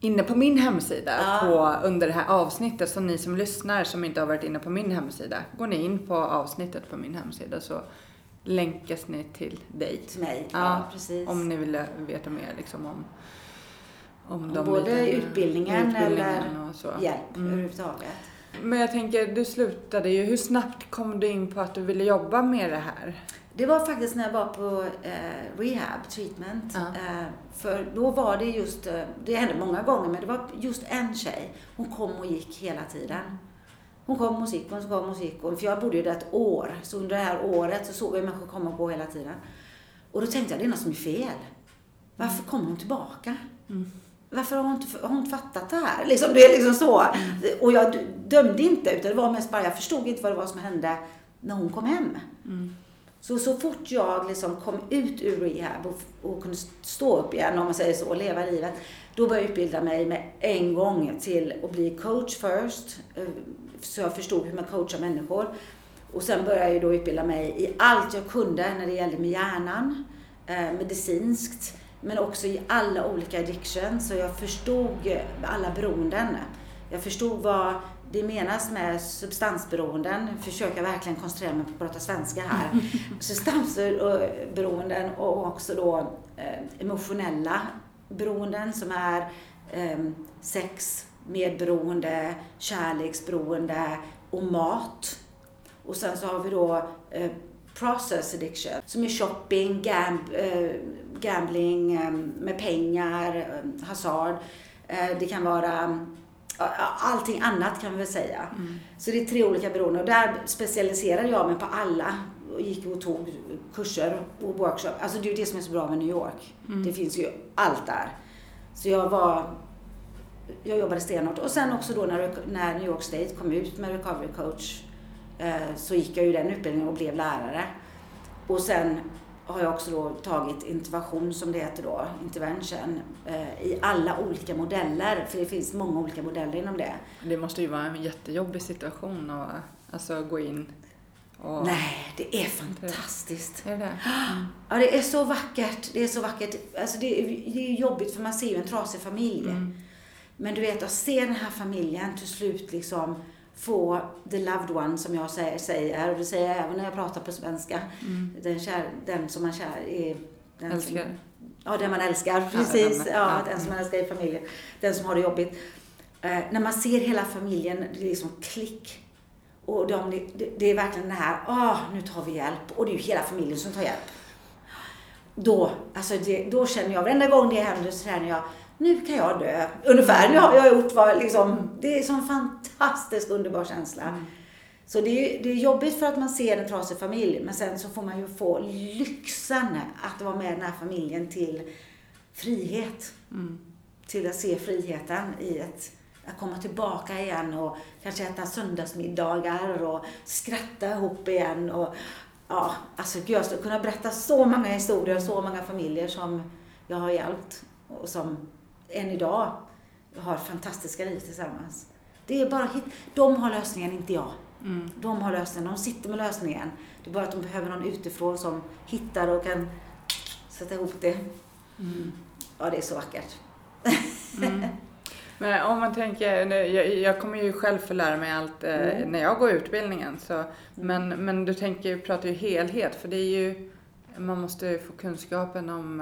inne på min hemsida Ja. på, under det här avsnittet. Så ni som lyssnar som inte har varit inne på min hemsida, går ni in på avsnittet på min hemsida så länkas ni till dig. Till mig. Ja, Ja, precis. Om ni vill veta mer liksom om, om, Om de både utbildningen, Utbildningen eller och så. hjälp Mm. överhuvudtaget. Men jag tänker, du slutade ju. Hur snabbt kom du in på att du ville jobba med det här? Det var faktiskt när jag var på eh, rehab, treatment. Ja. Eh, för då var det just, eh, det hände många gånger, men det var just en tjej. Hon kom och gick hela tiden. Hon kom och gick, hon kom och gick. Och- För jag bodde ju där ett år. Så under det här året så såg jag människor komma och gå hela tiden. Och då tänkte jag, det är något som är fel. Varför kommer hon tillbaka? Varför har hon, inte, har hon inte fattat det här? Liksom, det är liksom så. Och jag dömde inte, utan det var mest bara, jag förstod inte vad det var som hände när hon kom hem. Så, så fort jag liksom kom ut ur rehab och, och kunde stå upp igen, om man säger så, och leva livet, då började jag utbilda mig med en gång till att bli coach först. Eh, så jag förstod hur man coachar människor. Och sen började jag då utbilda mig i allt jag kunde när det gällde med hjärnan, eh, medicinskt, men också i alla olika addictions. Så jag förstod alla beroenden. Jag förstod vad det menas med substansberoenden. Försöker verkligen koncentrera mig på att prata svenska här. Substansberoenden och också då eh, emotionella beroenden som är eh, sex, medberoende, kärleksberoende och mat. Och sen så har vi då eh, process addiction som är shopping, gam, eh, gambling eh, med pengar, hasard. Det kan vara allting annat kan vi väl säga. Så det är tre olika beroenden och där specialiserade jag mig på alla och gick och tog kurser och workshop. Alltså det är ju det som är så bra med New York. Det finns ju allt där. Så jag var jag jobbade stenhårt. Och sen också då när, när New York State kom ut med Recovery Coach eh, så gick jag ju den utbildningen och blev lärare. Och sen har jag också då tagit intervention som det heter då, intervention, eh, i alla olika modeller. För det finns många olika modeller inom det. Det måste ju vara en jättejobbig situation att alltså, gå in och... Nej, det är fantastiskt. Är det det? Ja, det är så vackert. Det är så vackert. Alltså det, är, det är jobbigt för man ser ju en trasig familj. Mm. Men du vet, att se den här familjen till slut liksom få the loved one som jag säger, och det säger jag även när jag pratar på svenska. Den, kär, den som man kär är... Den Älskar. Som, ja, den man älskar. Precis. den- Ja, ja. den som man älskar i familjen. Den som har det jobbigt. Eh, när man ser hela familjen, det är liksom klick. Och de, det, det är verkligen det här, ah, nu tar vi hjälp. Och det är ju hela familjen som tar hjälp. Då, alltså det, då känner jag, varenda gång det händer så känner jag, nu kan jag dö. Ungefär, nu har jag gjort vad liksom, det är en sån fantastisk underbar känsla. Så det är, det är jobbigt för att man ser en trasig familj, men sen så får man ju få lyxen att vara med den här familjen till frihet. Till att se friheten i ett, att komma tillbaka igen och kanske äta söndagsmiddagar och skratta ihop igen och ja, alltså gud, jag skulle kunna berätta så många historier och så många familjer som jag har hjälpt och som än idag har fantastiska liv tillsammans. Det är bara hit. De har lösningen, inte jag. De har lösningen, de sitter med lösningen. Det är bara att de behöver någon utifrån som hittar och kan sätta ihop det. Ja, det är så vackert. Men om man tänker, jag, jag kommer ju själv få lära mig allt eh, Mm. när jag går utbildningen. Så, men, men du tänker, pratar ju helhet för det är ju, man måste ju få kunskapen om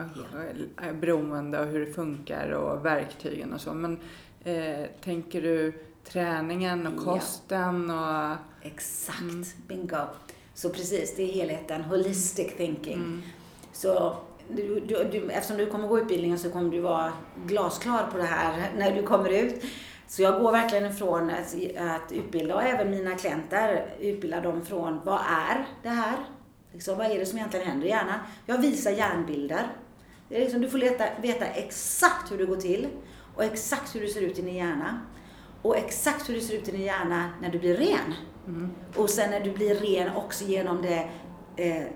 eh, beroende och hur det funkar och verktygen och så. Men eh, tänker du träningen och Ja. kosten och... Exakt, bingo. Så precis, det är helheten, holistic thinking. Så du, du, du, eftersom du kommer gå utbildningen så kommer du vara glasklar på det här när du kommer ut. Så jag går verkligen ifrån att, att utbilda och även mina klienter utbildar dem från vad är det här? Liksom, vad är det som egentligen händer i hjärnan? Jag visar hjärnbilder. Det är liksom, du får leta, veta exakt hur det går till och exakt hur det ser ut i din hjärna. Och exakt hur det ser ut i din hjärna när du blir ren. Och sen när du blir ren också genom det, eh,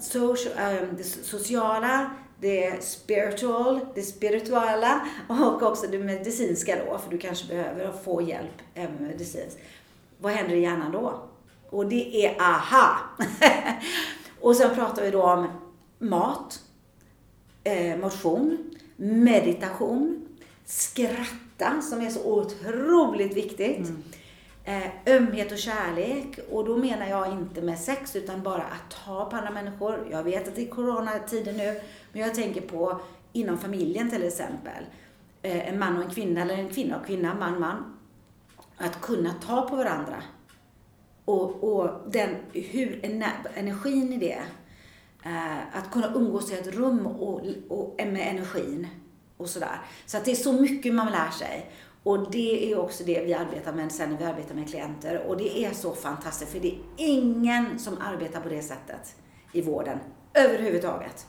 social, eh, det sociala, det spiritual, det spirituella och också det medicinska då, för du kanske behöver få hjälp även medicinskt. Vad händer i hjärnan då? Och det är aha! och sen pratar vi då om mat, eh, motion, meditation, skratta som är så otroligt viktigt. Eh, ömhet och kärlek. Och då menar jag inte med sex utan bara att ta på andra människor. Jag vet att det är coronatider nu, men jag tänker på inom familjen till exempel. Eh, en man och en kvinna, eller en kvinna och kvinna, man, man. Att kunna ta på varandra. Och, och den, hur ener- energin i det. Eh, att kunna umgås i ett rum och, och med energin och sådär. Så att det är så mycket man lär sig. Och det är också det vi arbetar med sen när vi arbetar med klienter. Och det är så fantastiskt för det är ingen som arbetar på det sättet i vården överhuvudtaget.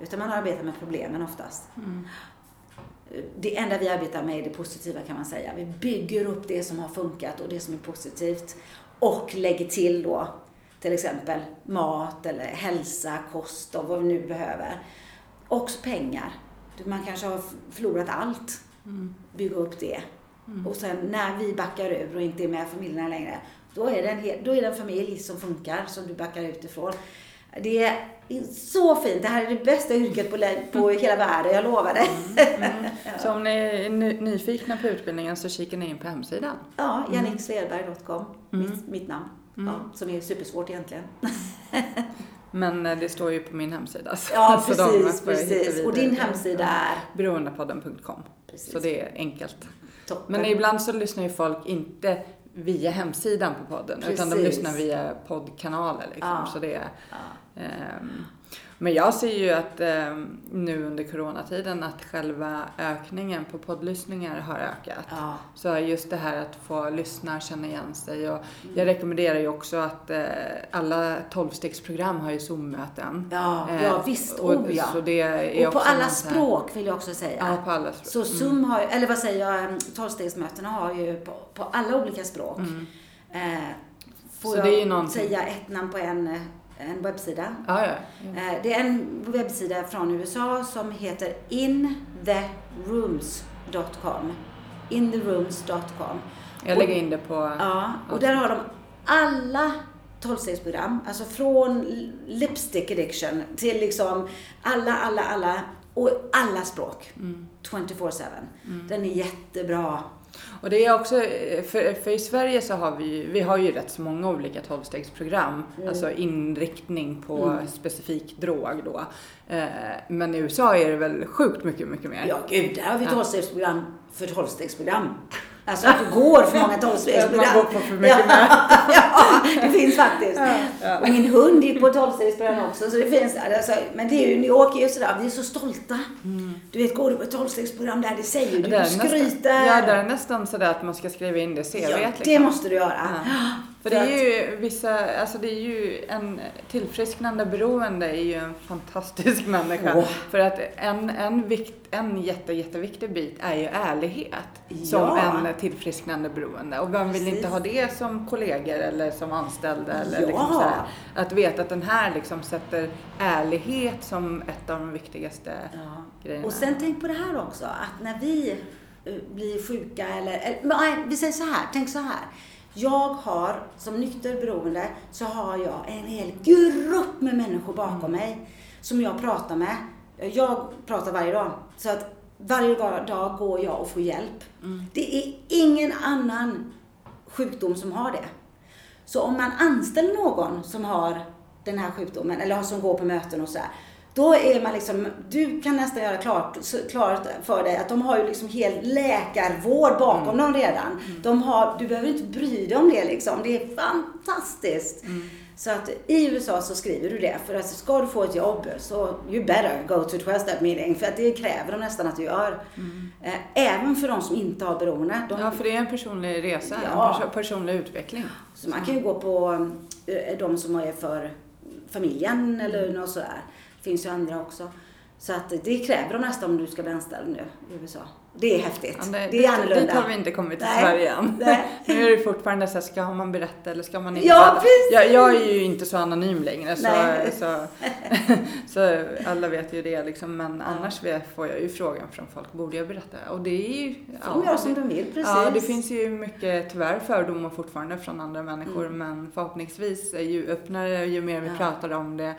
Utan man arbetar med problemen oftast. Det enda vi arbetar med är det positiva kan man säga. Vi bygger upp det som har funkat och det som är positivt och lägger till då till exempel mat eller hälsa, kost och vad vi nu behöver. Också pengar. Man kanske har förlorat allt. Bygga upp det. Och sen när vi backar ur och inte är med familjerna längre, då är, det en, hel- då är det en familj som funkar, som du backar ut ifrån. Det är så fint. Det här är det bästa yrket på, på hela världen, jag lovar dig. Så om ni är ny- nyfikna på utbildningen så kikar ni in på hemsidan. Ja, janniksvedberg.com, mitt, mitt namn. Ja, som är supersvårt egentligen. Men eh, det står ju på min hemsida. så- Ja, så precis, precis. Och din hemsida är? Beroendepodden.com. Så det är enkelt. Toppen. Men ibland så lyssnar ju folk inte via hemsidan på podden utan de Precis. lyssnar via poddkanaler liksom. Ja. Så det Ja. ehm, men jag ser ju att ehm, nu under coronatiden att själva ökningen på poddlyssningar har ökat. Ja. Så just det här att få lyssna, känna igen sig. Och Mm. jag rekommenderar ju också att eh, alla tolvstegsprogram har ju Zoom-möten. Ja, Eh, ja, visst. Och, Oh, ja. så det är Och på alla här- språk vill jag också säga. Ja, på alla språk. Så Zoom har ju, eller vad säger jag, tolvstegsmötena har ju på, på alla olika språk. Eh, får Så jag det är ju någonting- säga ett namn på en, eh, en webbsida? Ja, ja. Eh, det är en webbsida från USA som heter intherooms.com. Intherooms.com. Jag lägger in det på... Ja, och där har de alla tolvstegsprogram. Alltså från lipstick addiction till liksom alla, alla, alla och alla språk. 24-7. Den är jättebra. Och det är också, för, för i Sverige så har vi vi har ju rätt så många olika tolvstegsprogram. Mm. Alltså inriktning på specifik drog då. Eh, men i USA är det väl sjukt mycket, mycket mer. Ja, gud, där har vi tolvstegsprogram för tolvstegsprogram. Alltså att det går för många tolvstegsprogram. Man går på för mycket ja, ja, det finns faktiskt. Och min hund gick på tolvstegsprogram också. Så det finns, alltså, men det är ju, New York är ju sådär, vi är så stolta. Du vet, går du på ett tolvstegsprogram där, det säger du, Det du är nästan, skryter. ja, det är nästan sådär att man ska skriva in det i CVt. Ja, det liksom. måste du göra. För det är ju vissa, alltså det är ju en tillfrisknande beroende är ju en fantastisk människa. Åh. För att en, en, vikt, en jätte, jätteviktig bit är ju ärlighet som Ja. en tillfrisknande beroende. Och vem vill Precis. inte ha det som kollegor eller som anställda? Eller Ja. liksom så här. Att veta att den här liksom sätter ärlighet som ett av de viktigaste Ja. grejerna. Och sen tänk på det här också, att när vi eh, blir sjuka eller, eller nej, vi säger så här, tänk så här. Jag har, som nykter beroende, så har jag en hel grupp med människor bakom mig som jag pratar med. Jag pratar varje dag. Så att varje dag går jag och får hjälp. Det är ingen annan sjukdom som har det. Så om man anställer någon som har den här sjukdomen eller som går på möten och sådär. Då är man liksom, du kan nästan göra klart, klart för dig att de har ju liksom hel läkarvård bakom dem redan. De har, du behöver inte bry dig om det liksom. Det är fantastiskt. Så att i USA så skriver du det. För att ska du få ett jobb så you better go to a 12 step meeting. För att det kräver de nästan att du gör. Eh, Även för de som inte har beroende. De, Ja, för det är en personlig resa, Ja. en perso- personlig utveckling. så man kan ju gå på eh, de som är för familjen eller något sådär. Finns ju andra också. Så att det kräver de nästan om du ska bli anställd nu i USA. Det är häftigt. Ja, det, det, är annorlunda. Dit har vi inte kommit till Nej. Sverige än. Nej. nu är det fortfarande så här, ska man berätta eller ska man inte? Ja, berätta? precis. Jag, jag är ju inte så anonym längre så, så, så alla vet ju det liksom. Men annars får jag ju frågan från folk, borde jag berätta? Och det är ju... får de göra som de vill, precis. Ja, det finns ju mycket tyvärr fördomar fortfarande från andra människor. Mm. Men förhoppningsvis, ju öppnare ju mer vi Ja. pratar om det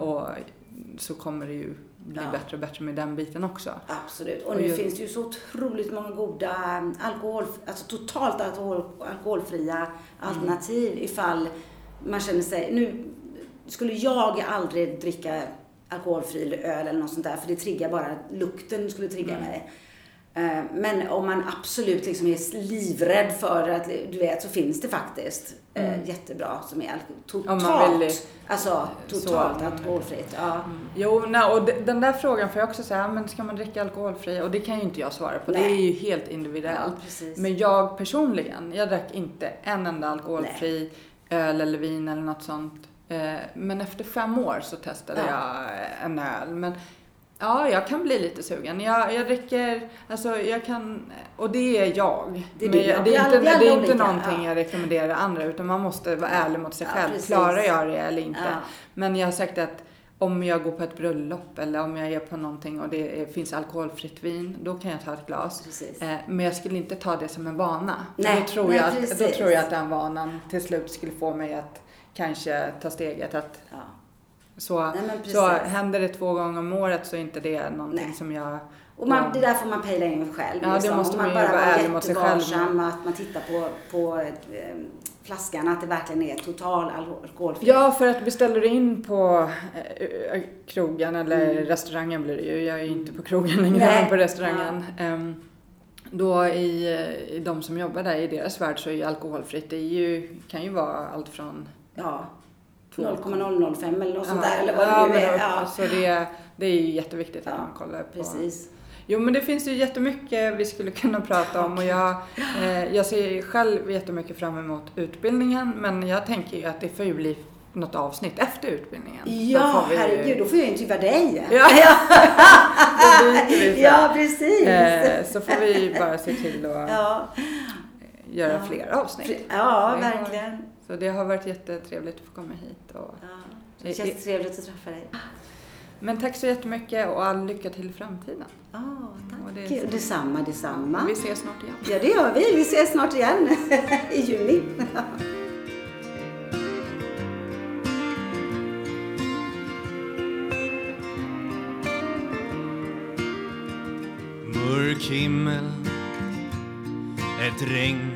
och så kommer det ju bli Ja. bättre och bättre med den biten också. Absolut. Och Och nu ju- finns det ju så otroligt många goda um, alkohol, alltså totalt alkohol, alkoholfria alternativ ifall man känner sig, nu skulle jag aldrig dricka alkoholfri öl eller något sånt där för det triggar bara, lukten skulle trigga mig. Eh, Men om man absolut liksom är livrädd för att, du vet, så finns det faktiskt eh, jättebra som är totalt, alltså så- totalt alkoholfritt. Ja. Jo, nej, och de- den där frågan får jag också säga, men ska man dricka alkoholfri? Och det kan ju inte jag svara på, det Nej. är ju helt individuellt. Ja, men jag personligen, jag drack inte en enda alkoholfri öl eller vin eller något sånt. Eh, Men efter fem år så testade Ja. jag en öl. Men Ja, jag kan bli lite sugen. Jag, jag dricker, alltså jag kan, och det är jag. Det är ja. jag, det är inte, det är inte olika, någonting ja. jag rekommenderar andra utan man måste vara ärlig mot sig Ja, själv. precis. Klarar jag det eller inte? Ja. Men jag har sagt att om jag går på ett bröllop eller om jag är på någonting och det finns alkoholfritt vin, då kan jag ta ett glas. Precis. Eh, men jag skulle inte ta det som en vana. Nej, då, tror nej, jag att, då precis. tror jag att den vanan till slut skulle få mig att kanske ta steget att Ja. Så, Nej, så händer det två gånger om året så är inte det någonting Nej. som jag... Och man, det där får man pejla in själv. Ja, det liksom. måste Om man ju bara vara ärlig mot sig själv. att man tittar på, på eh, flaskan, att det verkligen är total alkoholfri. Ja, för att beställer du in på eh, krogen eller Mm. restaurangen blir det ju. Jag är ju inte på krogen längre, Nej. på restaurangen. Ehm, då i, i de som jobbar där, i deras värld så är ju alkoholfritt. Det är ju, kan ju vara allt från Ja. Två. 0,005 eller något sånt där, eller vad ja, det nu är. Ja, Så det, det är ju jätteviktigt att Ja, man kollar på. precis. Jo, men det finns ju jättemycket vi skulle kunna prata om och jag, eh, jag ser själv jättemycket fram emot utbildningen men jag tänker ju att det får ju bli något avsnitt efter utbildningen. Ja, får vi ju- herregud, då får jag intervjua dig. Ja, då ja precis. Eh, så får vi bara se till att Ja, göra Ja. fler avsnitt. ja verkligen. Så det har varit jättetrevligt att få komma hit. Och, Ja. Det känns trevligt att träffa dig. men tack så jättemycket och all lycka till i framtiden. Ja, Och det är tack. Detsamma, detsamma. Vi ses snart igen. Ja, det gör vi. Vi ses snart igen i juni. Mörk himmel Ett regn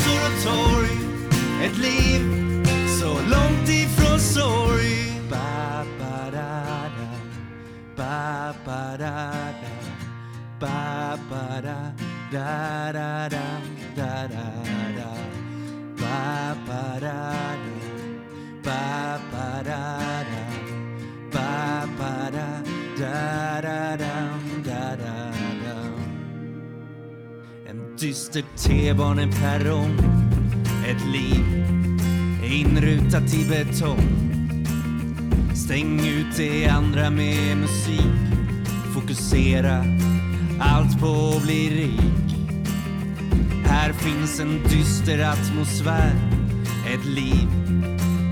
och torg Ett liv så långt ifrån sorg ba, ba, da, da. Ba, ba, da, da. Ba, ba, da, da, da, da, da, da, da. Ba, ba, da, da. Ba, ba, da, da. Ba, ba, da, da, da, dam, da, da. En dyster T-baneperrong ett liv inrutat i betong. Stäng ut det andra med musik. Fokusera allt på att bli rik. Här finns en dyster atmosfär. Ett liv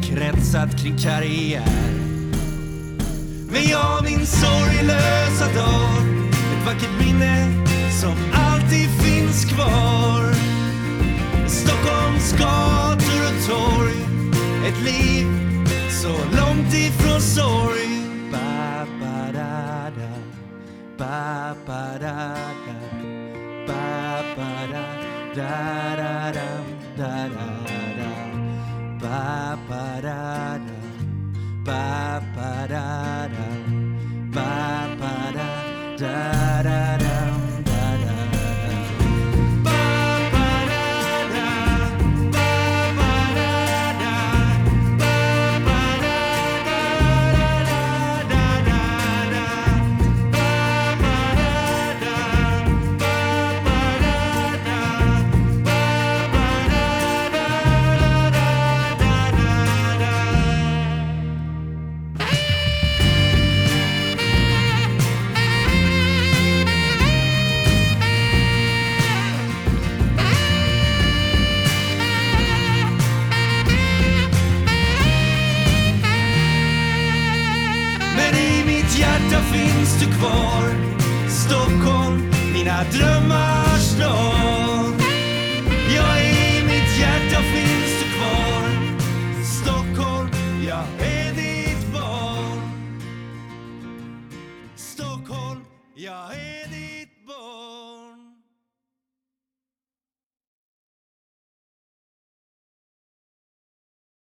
kretsat kring karriär. Men jag min sorglösa dag. Ett vackert minne som alltid finns kvar. Stockholms gator och torg Ett liv. Så långt ifrån sorg. Ba, ba, da, da. Ba, ba, mina